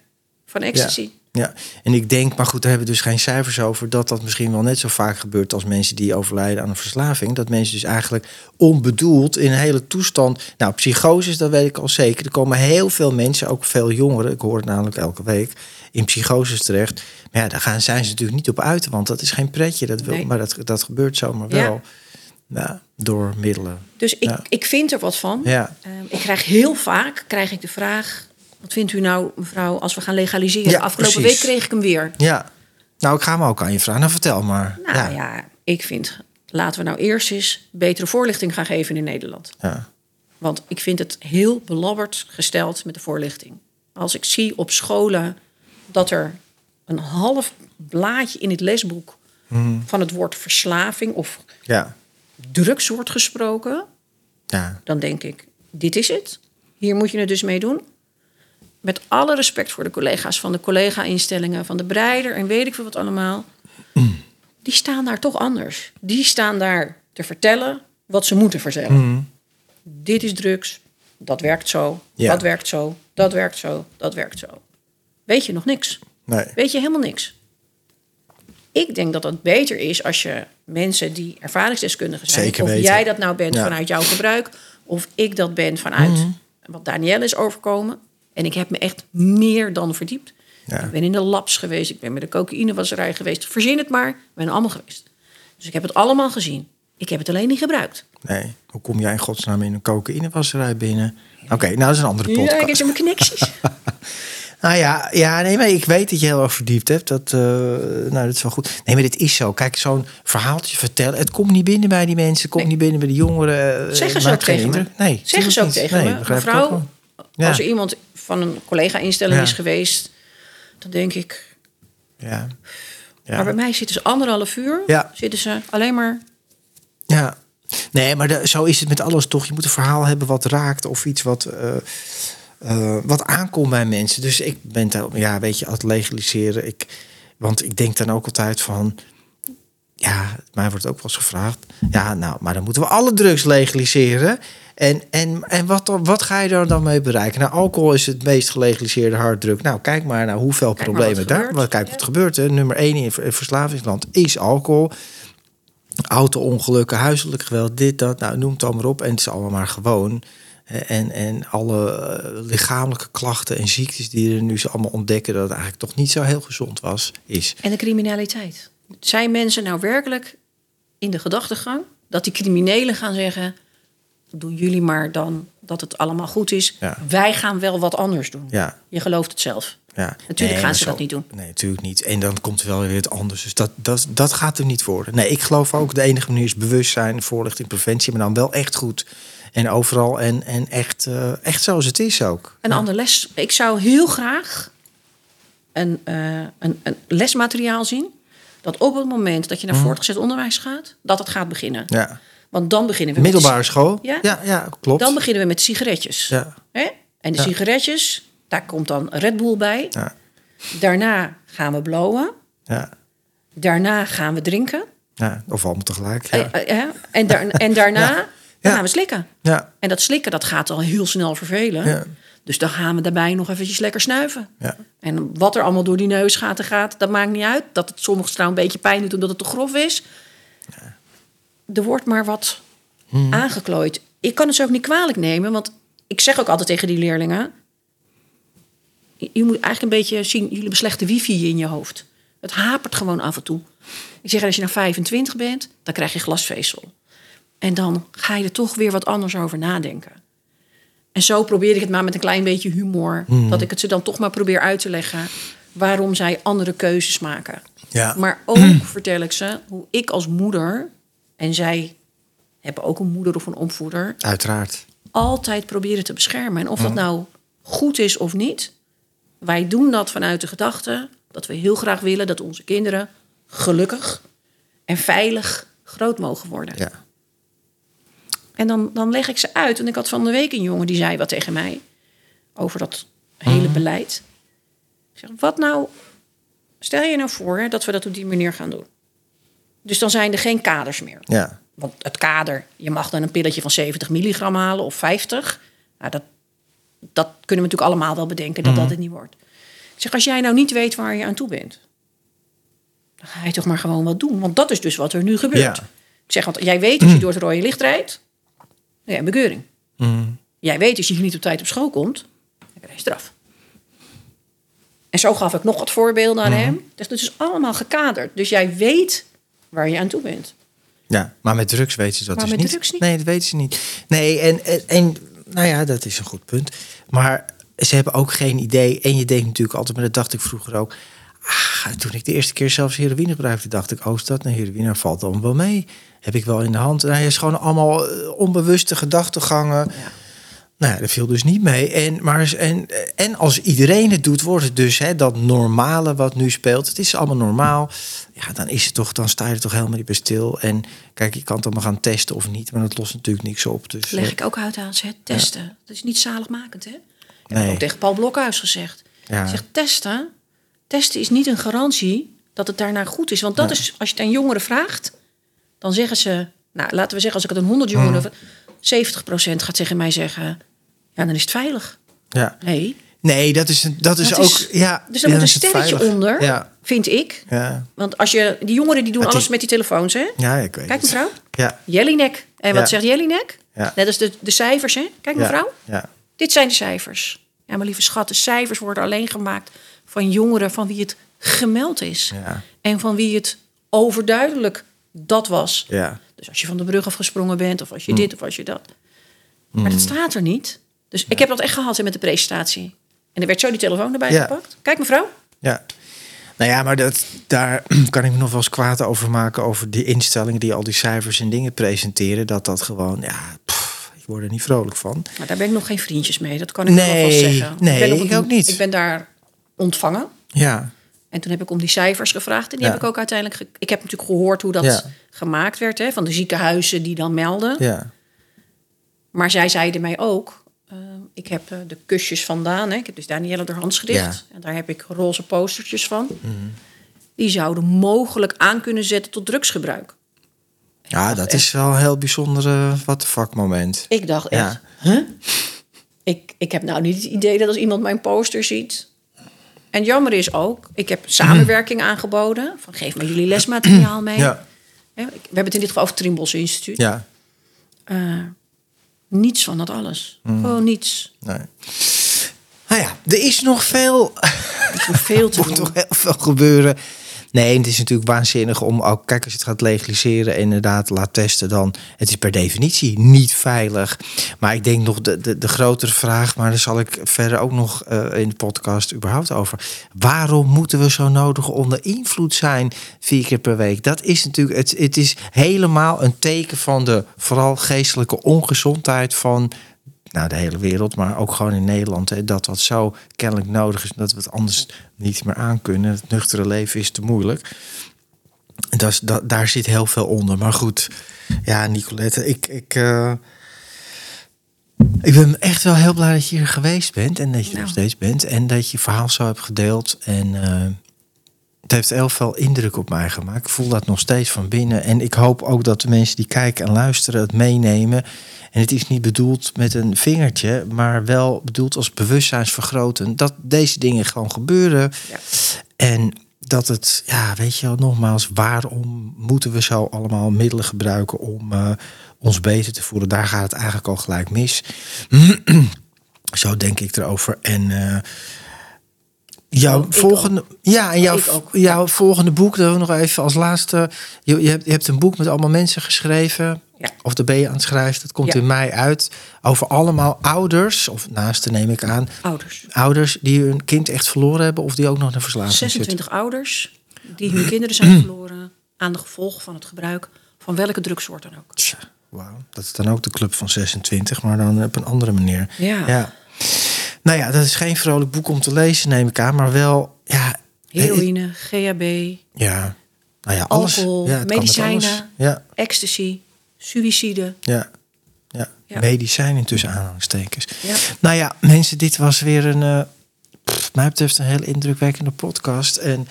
van ecstasy. ja. en ik denk, maar goed, daar hebben we dus geen cijfers over... dat dat misschien wel net zo vaak gebeurt als mensen die overlijden aan een verslaving. Dat mensen dus eigenlijk onbedoeld in een hele toestand... Nou, psychoses, dat weet ik al zeker. Er komen heel veel mensen, ook veel jongeren... ik hoor het namelijk elke week, in psychoses terecht. Maar ja, daar gaan, zijn ze natuurlijk niet op uit, want dat is geen pretje. Dat wil, Nee. Maar dat, dat gebeurt zomaar Ja. wel. Ja, door middelen. Dus ik, Ja. ik vind er wat van. Ja. Ehm, ik krijg heel vaak krijg ik de vraag... wat vindt u nou, mevrouw, als we gaan legaliseren? Ja, Afgelopen precies. week kreeg ik hem weer. Ja, nou, ik ga hem ook aan je vragen. Nou, vertel maar. Nou ja. ik vind... laten we nou eerst eens betere voorlichting gaan geven in Nederland. ja. Want ik vind het heel belabberd gesteld met de voorlichting. Als ik zie op scholen dat er een half blaadje in het lesboek... van het woord verslaving of ja. drugs wordt gesproken... ja. dan denk ik, dit is het. Hier moet je het dus mee doen. Met alle respect voor de collega's van de collega-instellingen, van de breider en weet ik veel wat allemaal. Die staan daar toch anders. Die staan daar te vertellen wat ze moeten vertellen. Dit is drugs, dat werkt zo, Ja. dat werkt zo, dat werkt zo, dat werkt zo. Weet je nog niks? Nee. Weet je helemaal niks. Ik denk dat het beter is als je mensen die ervaringsdeskundigen zijn, Zeker of weten. jij dat nou bent Ja. Mhm. vanuit jouw gebruik, of ik dat ben vanuit wat Danielle is overkomen. En ik heb me echt meer dan verdiept. Ja. Ik ben in de labs geweest, ik ben bij de cocaïnewasserij geweest. Verzin het maar, ik ben allemaal geweest. Dus ik heb het allemaal gezien. Ik heb het alleen niet gebruikt. Nee. Hoe kom jij in godsnaam in een cocaïnewasserij binnen? Oké, nou dat is een andere podcast. Ja, ik heb mijn connecties. [laughs] Nou ja, ja, nee, maar ik weet dat je heel erg verdiept hebt. Dat, eh, nou, dat is wel goed. Nee, maar dit is zo. Kijk, zo'n verhaaltje vertellen. Het komt niet binnen bij die mensen. Het komt Nee. niet binnen bij de jongeren. eh, Zeggen ze maakt ook tegen me. Nee, Zeggen ze ook tegen me. Mevrouw. Ja. als er iemand van een collega-instelling Ja. is geweest, dan denk ik, Ja. Maar Ja. bij mij zitten ze anderhalf uur. Ja. Zitten ze alleen maar. ja. Nee, maar de- zo is het met alles toch. Je moet een verhaal hebben wat raakt of iets wat, eh, eh, wat aankomt bij mensen. Dus ik ben daar, ja, weet je, aan het legaliseren. Ik, want ik denk dan ook altijd van. Ja, mij wordt ook wel eens gevraagd. Ja, nou, maar dan moeten we alle drugs legaliseren. En, en, en wat, wat ga je er dan mee bereiken? Nou, alcohol is het meest gelegaliseerde harddruk. Nou, kijk maar naar hoeveel Kijk problemen wat daar. Wat, kijk Ja. wat gebeurt. Hè. Nummer één in ver- verslavingsland is alcohol. Auto-ongelukken, huiselijk geweld, dit, dat. Nou, noem het allemaal op. En het is allemaal maar gewoon. En, en alle eh, lichamelijke klachten en ziektes die er nu ze allemaal ontdekken... dat het eigenlijk toch niet zo heel gezond was, is. En de criminaliteit. Zijn mensen nou werkelijk in de gedachtegang dat die criminelen gaan zeggen: doen jullie maar dan dat het allemaal goed is. Ja. Wij gaan wel wat anders doen. Ja, Je gelooft het zelf. ja. Natuurlijk gaan ze dat niet doen. Nee, natuurlijk niet. En dan komt er wel weer het anders. Dus dat, dat, dat gaat er niet worden. Nee, ik geloof ook de enige manier is bewustzijn, voorlichting, preventie... maar dan wel echt goed. En overal en, en echt, eh, echt zoals het is ook. Een ander les. Ik zou heel graag een, eh, een, een lesmateriaal zien. Dat op het moment dat je naar voortgezet onderwijs gaat, dat het gaat beginnen. Mhm. Ja. Want dan beginnen we met Middelbare school? Ja? ja, ja klopt. Dan beginnen we met sigaretjes. Ja. Hè? En de Ja. sigaretjes, daar komt dan Red Bull bij. Ja. Daarna gaan we blowen. Ja. Daarna gaan we drinken. ja, of allemaal tegelijk. Ja. Eh, eh, en, daar, en daarna [laughs] Ja. dan Ja. gaan we slikken. ja. En dat slikken, dat gaat al heel snel vervelen. Ja. Dus dan gaan we daarbij nog eventjes lekker snuiven. Ja. En wat er allemaal door die neus gaat en gaat, dat maakt niet uit. Dat het soms trouwens een beetje pijn doet omdat het te grof is. Er wordt maar wat Hmm. aangeklooid. Ik kan het ze ook niet kwalijk nemen, want ik zeg ook altijd tegen die leerlingen... Je moet eigenlijk een beetje zien, jullie hebben slechte wifi in je hoofd. Het hapert gewoon af en toe. Ik zeg, als je nou 25 bent, dan krijg je glasvezel. En dan ga je er toch weer wat anders over nadenken. En zo probeer ik het maar met een klein beetje humor. Dat ik het ze dan toch maar probeer uit te leggen waarom zij andere keuzes maken. Ja. Maar ook vertel ik ze hoe ik als moeder, en zij hebben ook een moeder of een opvoeder, Uiteraard. altijd proberen te beschermen. En of dat nou goed is of niet, wij doen dat vanuit de gedachte dat we heel graag willen dat onze kinderen gelukkig en veilig groot mogen worden. Ja. En dan, dan leg ik ze uit. En ik had van de week een jongen die zei wat tegen mij over dat hele beleid. Ik zeg, wat nou, stel je nou voor hè, dat we dat op die manier gaan doen. Dus dan zijn er geen kaders meer. Ja. Want het kader, je mag dan een pilletje van 70 milligram halen of 50. Nou, dat, dat kunnen we natuurlijk allemaal wel bedenken dat dat het niet wordt. Ik zeg, als jij nou niet weet waar je aan toe bent, dan ga je toch maar gewoon wat doen. Want dat is dus wat er nu gebeurt. Ja. Ik zeg, want jij weet als je door het rode licht rijdt, dan heb je bekeuring. Mm. Jij weet als je niet op tijd op school komt, dan krijg je straf. En zo gaf ik nog wat voorbeelden aan hem. Dus het is allemaal gekaderd. Dus jij weet waar je aan toe bent. Ja, maar met drugs weten ze dat Maar dus met niet. drugs niet? Nee, dat weten ze niet. Nee, en, en, en nou ja, dat is een goed punt. Maar ze hebben ook geen idee. En je denkt natuurlijk altijd, maar dat dacht ik vroeger ook. Ah, toen ik de eerste keer zelfs heroïne gebruikte, dacht ik, oh, is dat nou heroïne? Valt dan wel mee. Heb ik wel in de hand. Nou, het is gewoon allemaal eh, onbewuste gedachtegangen. Nou, dat viel dus niet mee. En, maar, en, en als iedereen het doet, wordt het dus hè, dat normale wat nu speelt. Het is allemaal normaal. Ja, dan is het toch, dan sta je er toch helemaal niet bij stil. En kijk, je kan het allemaal gaan testen of niet, maar dat lost natuurlijk niks op. Dus, Leg eh, ik ook uit aan ze. Testen. Dat is niet zaligmakend, hè? Ik heb Nee. ook tegen Paul Blokhuis gezegd. Ja. Ik zeg, testen, testen is niet een garantie dat het daarna goed is. Want dat is, als je het aan jongeren vraagt, dan zeggen ze... Nou, laten we zeggen, als ik het aan 100 jongeren... Mm. 70% gaat tegen mij zeggen... Ja, dan is het veilig. ja. Nee. Nee, dat is, dat is Dat ook. is- ja, Dus er ja, moet een het sterretje onder, Ja, vind ik. ja, Want als je... Die jongeren die doen Het alles is- met die telefoons, hè? ja, ik weet Kijk het. mevrouw. Ja, Jellinek. En wat zegt Jellinek? Ja. Net als de, de cijfers, hè? Kijk ja, mevrouw. Ja, Dit zijn de cijfers. Ja, maar lieve schat, de cijfers worden alleen gemaakt van jongeren van wie het gemeld is. En van wie het overduidelijk dat was. ja. Dus als je van de brug afgesprongen bent, of als Mm. je dit, of als je dat. Maar dat staat er niet. Dus ik heb dat echt gehad hè, met de presentatie. En er werd zo die telefoon erbij Ja. gepakt. Kijk mevrouw. Ja. Nou ja, maar dat, daar [clears throat] kan ik me nog wel eens kwaad over maken. Over die instellingen die al die cijfers en dingen presenteren. Dat dat gewoon, ja, pff, ik word er niet vrolijk van. Maar daar ben ik nog geen vriendjes mee. Dat kan ik wel Nee, vast zeggen. nee, ben op ik ook niet. Ik ben daar ontvangen. Ja, En toen heb ik om die cijfers gevraagd. En die Ja. heb ik ook uiteindelijk... ik heb natuurlijk gehoord hoe dat Ja. gemaakt werd. Hè, van de ziekenhuizen die dan melden. ja, Maar zij zeiden mij ook... eh, ik heb eh, de kusjes vandaan. Hè. Ik heb dus Danielle de handschrift. Ja. Mhm. En daar heb ik roze postertjes van. Die zouden mogelijk aan kunnen zetten tot drugsgebruik. ja dat is wel een heel bijzonder wat the fuck moment. Ik dacht echt... Ja. Huh? Ik, ik heb nou niet het idee dat als iemand mijn poster ziet... En jammer is ook, ik heb samenwerking aangeboden. Van geef me jullie lesmateriaal mee. Ja, We hebben het in dit geval over het Trimbos Instituut. ja, Eh, niets van dat alles. Mm. Gewoon niets. nee. Nou ja, er is nog veel Er is nog veel te [laughs] moet doen. toch heel veel gebeuren. Nee, het is natuurlijk waanzinnig om ook, kijk, als je het gaat legaliseren en inderdaad laat testen, dan het is per definitie niet veilig. Maar ik denk nog de, de, de grotere vraag, maar daar zal ik verder ook nog eh, in de podcast überhaupt over. Waarom moeten we zo nodig onder invloed zijn vier keer per week? Dat is natuurlijk, het, het is helemaal een teken van de vooral geestelijke ongezondheid van nou, de hele wereld, maar ook gewoon in Nederland, hè, dat dat zo kennelijk nodig is, dat we het anders niet meer aankunnen. Het nuchtere leven is te moeilijk. Dat is, dat, daar zit heel veel onder. Maar goed, ja, Nicolette, ik, ik, eh, ik ben echt wel heel blij dat je hier geweest bent en dat je er Nou. nog steeds bent en dat je je verhaal zo hebt gedeeld. En eh, het heeft heel veel indruk op mij gemaakt. Ik voel dat nog steeds van binnen. En ik hoop ook dat de mensen die kijken en luisteren het meenemen. En het is niet bedoeld met een vingertje, maar wel bedoeld als bewustzijnsvergroten. Dat deze dingen gewoon gebeuren. Ja. En dat het, ja, weet je wel, nogmaals, waarom moeten we zo allemaal middelen gebruiken om eh, ons beter te voelen? Daar gaat het eigenlijk al gelijk mis. [clears throat] zo denk ik erover. En eh, jouw ik volgende, ja, en jouw, jouw volgende boek, nog even als laatste. Je, je, hebt, je hebt een boek met allemaal mensen geschreven. Ja. Of daar ben je aan het schrijven. Dat komt Ja. in mei uit. Over allemaal ouders, of naasten neem ik aan. Ouders. Ouders die hun kind echt verloren hebben, of die ook nog naar verslaving zitten. 26 ouders die hun kinderen zijn [clears throat] verloren aan de gevolgen van het gebruik van welke drugsoort dan ook. Tja, wauw. Dat is dan ook de club van 26, maar dan op een andere manier. Ja. ja. Nou ja, dat is geen vrolijk boek om te lezen, neem ik aan, maar wel, ja. Heroïne, GHB, Ja. Nou ja, alles. Alcohol, ja, medicijnen. Ja, ecstasy, suïcide. ja. Ja, Ja. medicijn tussen aanhalingstekens. Ja. Nou ja, mensen, dit was weer een, eh pff, wat mij betreft, een heel indrukwekkende podcast. En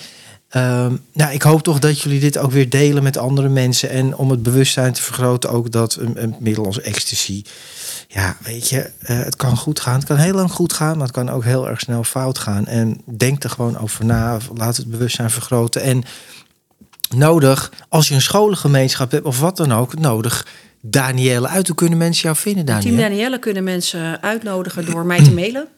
ehm, nou, ik hoop toch dat jullie dit ook weer delen met andere mensen. En om het bewustzijn te vergroten, ook dat een, een middel als ecstasy. Ja, weet je, eh, het kan goed gaan. Het kan heel lang goed gaan, maar het kan ook heel erg snel fout gaan. En denk er gewoon over na. Laat het bewustzijn vergroten. En nodig, als je een scholengemeenschap hebt of wat dan ook, nodig Danielle uit. Hoe kunnen mensen jou vinden, Team Danielle? Danielle kunnen mensen uitnodigen door mij te mailen.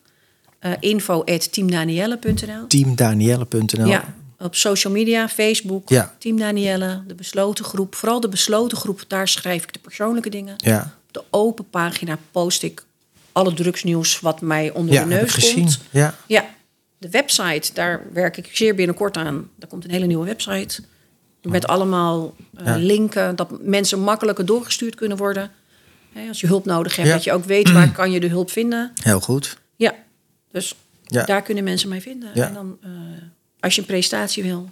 Uh, info at teamdanielle.nl teamdanielle.nl. Ja, op social media, Facebook, Ja. Team Danielle, de besloten groep. Vooral de besloten groep, daar schrijf ik de persoonlijke dingen. Ja, Op de open pagina post ik alle drugsnieuws wat mij onder ja de neus gezien. komt. Ja, Ja, de website, daar werk ik zeer binnenkort aan. Daar komt een hele nieuwe website. Met allemaal eh, Ja. linken, dat mensen makkelijker doorgestuurd kunnen worden. Als je hulp nodig hebt, Ja. dat je ook weet waar [clears throat] kan je de hulp vinden. Heel goed. Ja, dus daar kunnen mensen mij vinden. En dan, eh, als je een presentatie wil,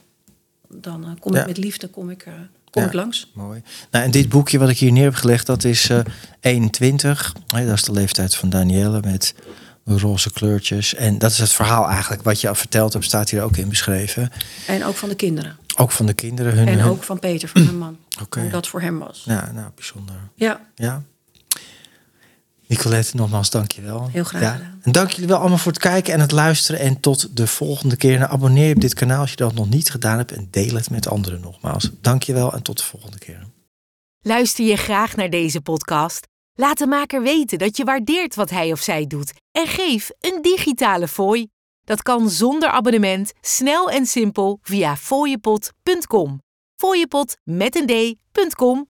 dan eh, kom Ja. ik met liefde kom ik, eh, kom Ja. ik langs. Mooi. Nou, en dit boekje wat ik hier neer heb gelegd, dat is eh 21. Hè, dat is de leeftijd van Danielle met roze kleurtjes. En dat is het verhaal eigenlijk. Wat je al verteld hebt, staat hier ook in beschreven. En ook van de kinderen. Ook van de kinderen. Hun, En hun- ook van Peter, van mijn man. Oké. Hoe dat voor hem was. Ja, nou, bijzonder. Ja, Ja. Nicolette, nogmaals dank je wel. Heel graag ja. gedaan. En dank jullie wel allemaal voor het kijken en het luisteren. En tot de volgende keer. Nou, abonneer je op dit kanaal als je dat nog niet gedaan hebt. En deel het met anderen nogmaals. Dank je wel en tot de volgende keer. Luister je graag naar deze podcast? Laat de maker weten dat je waardeert wat hij of zij doet en geef een digitale fooi. Dat kan zonder abonnement, snel en simpel via fooiepot.com. Fooiepot met een d.com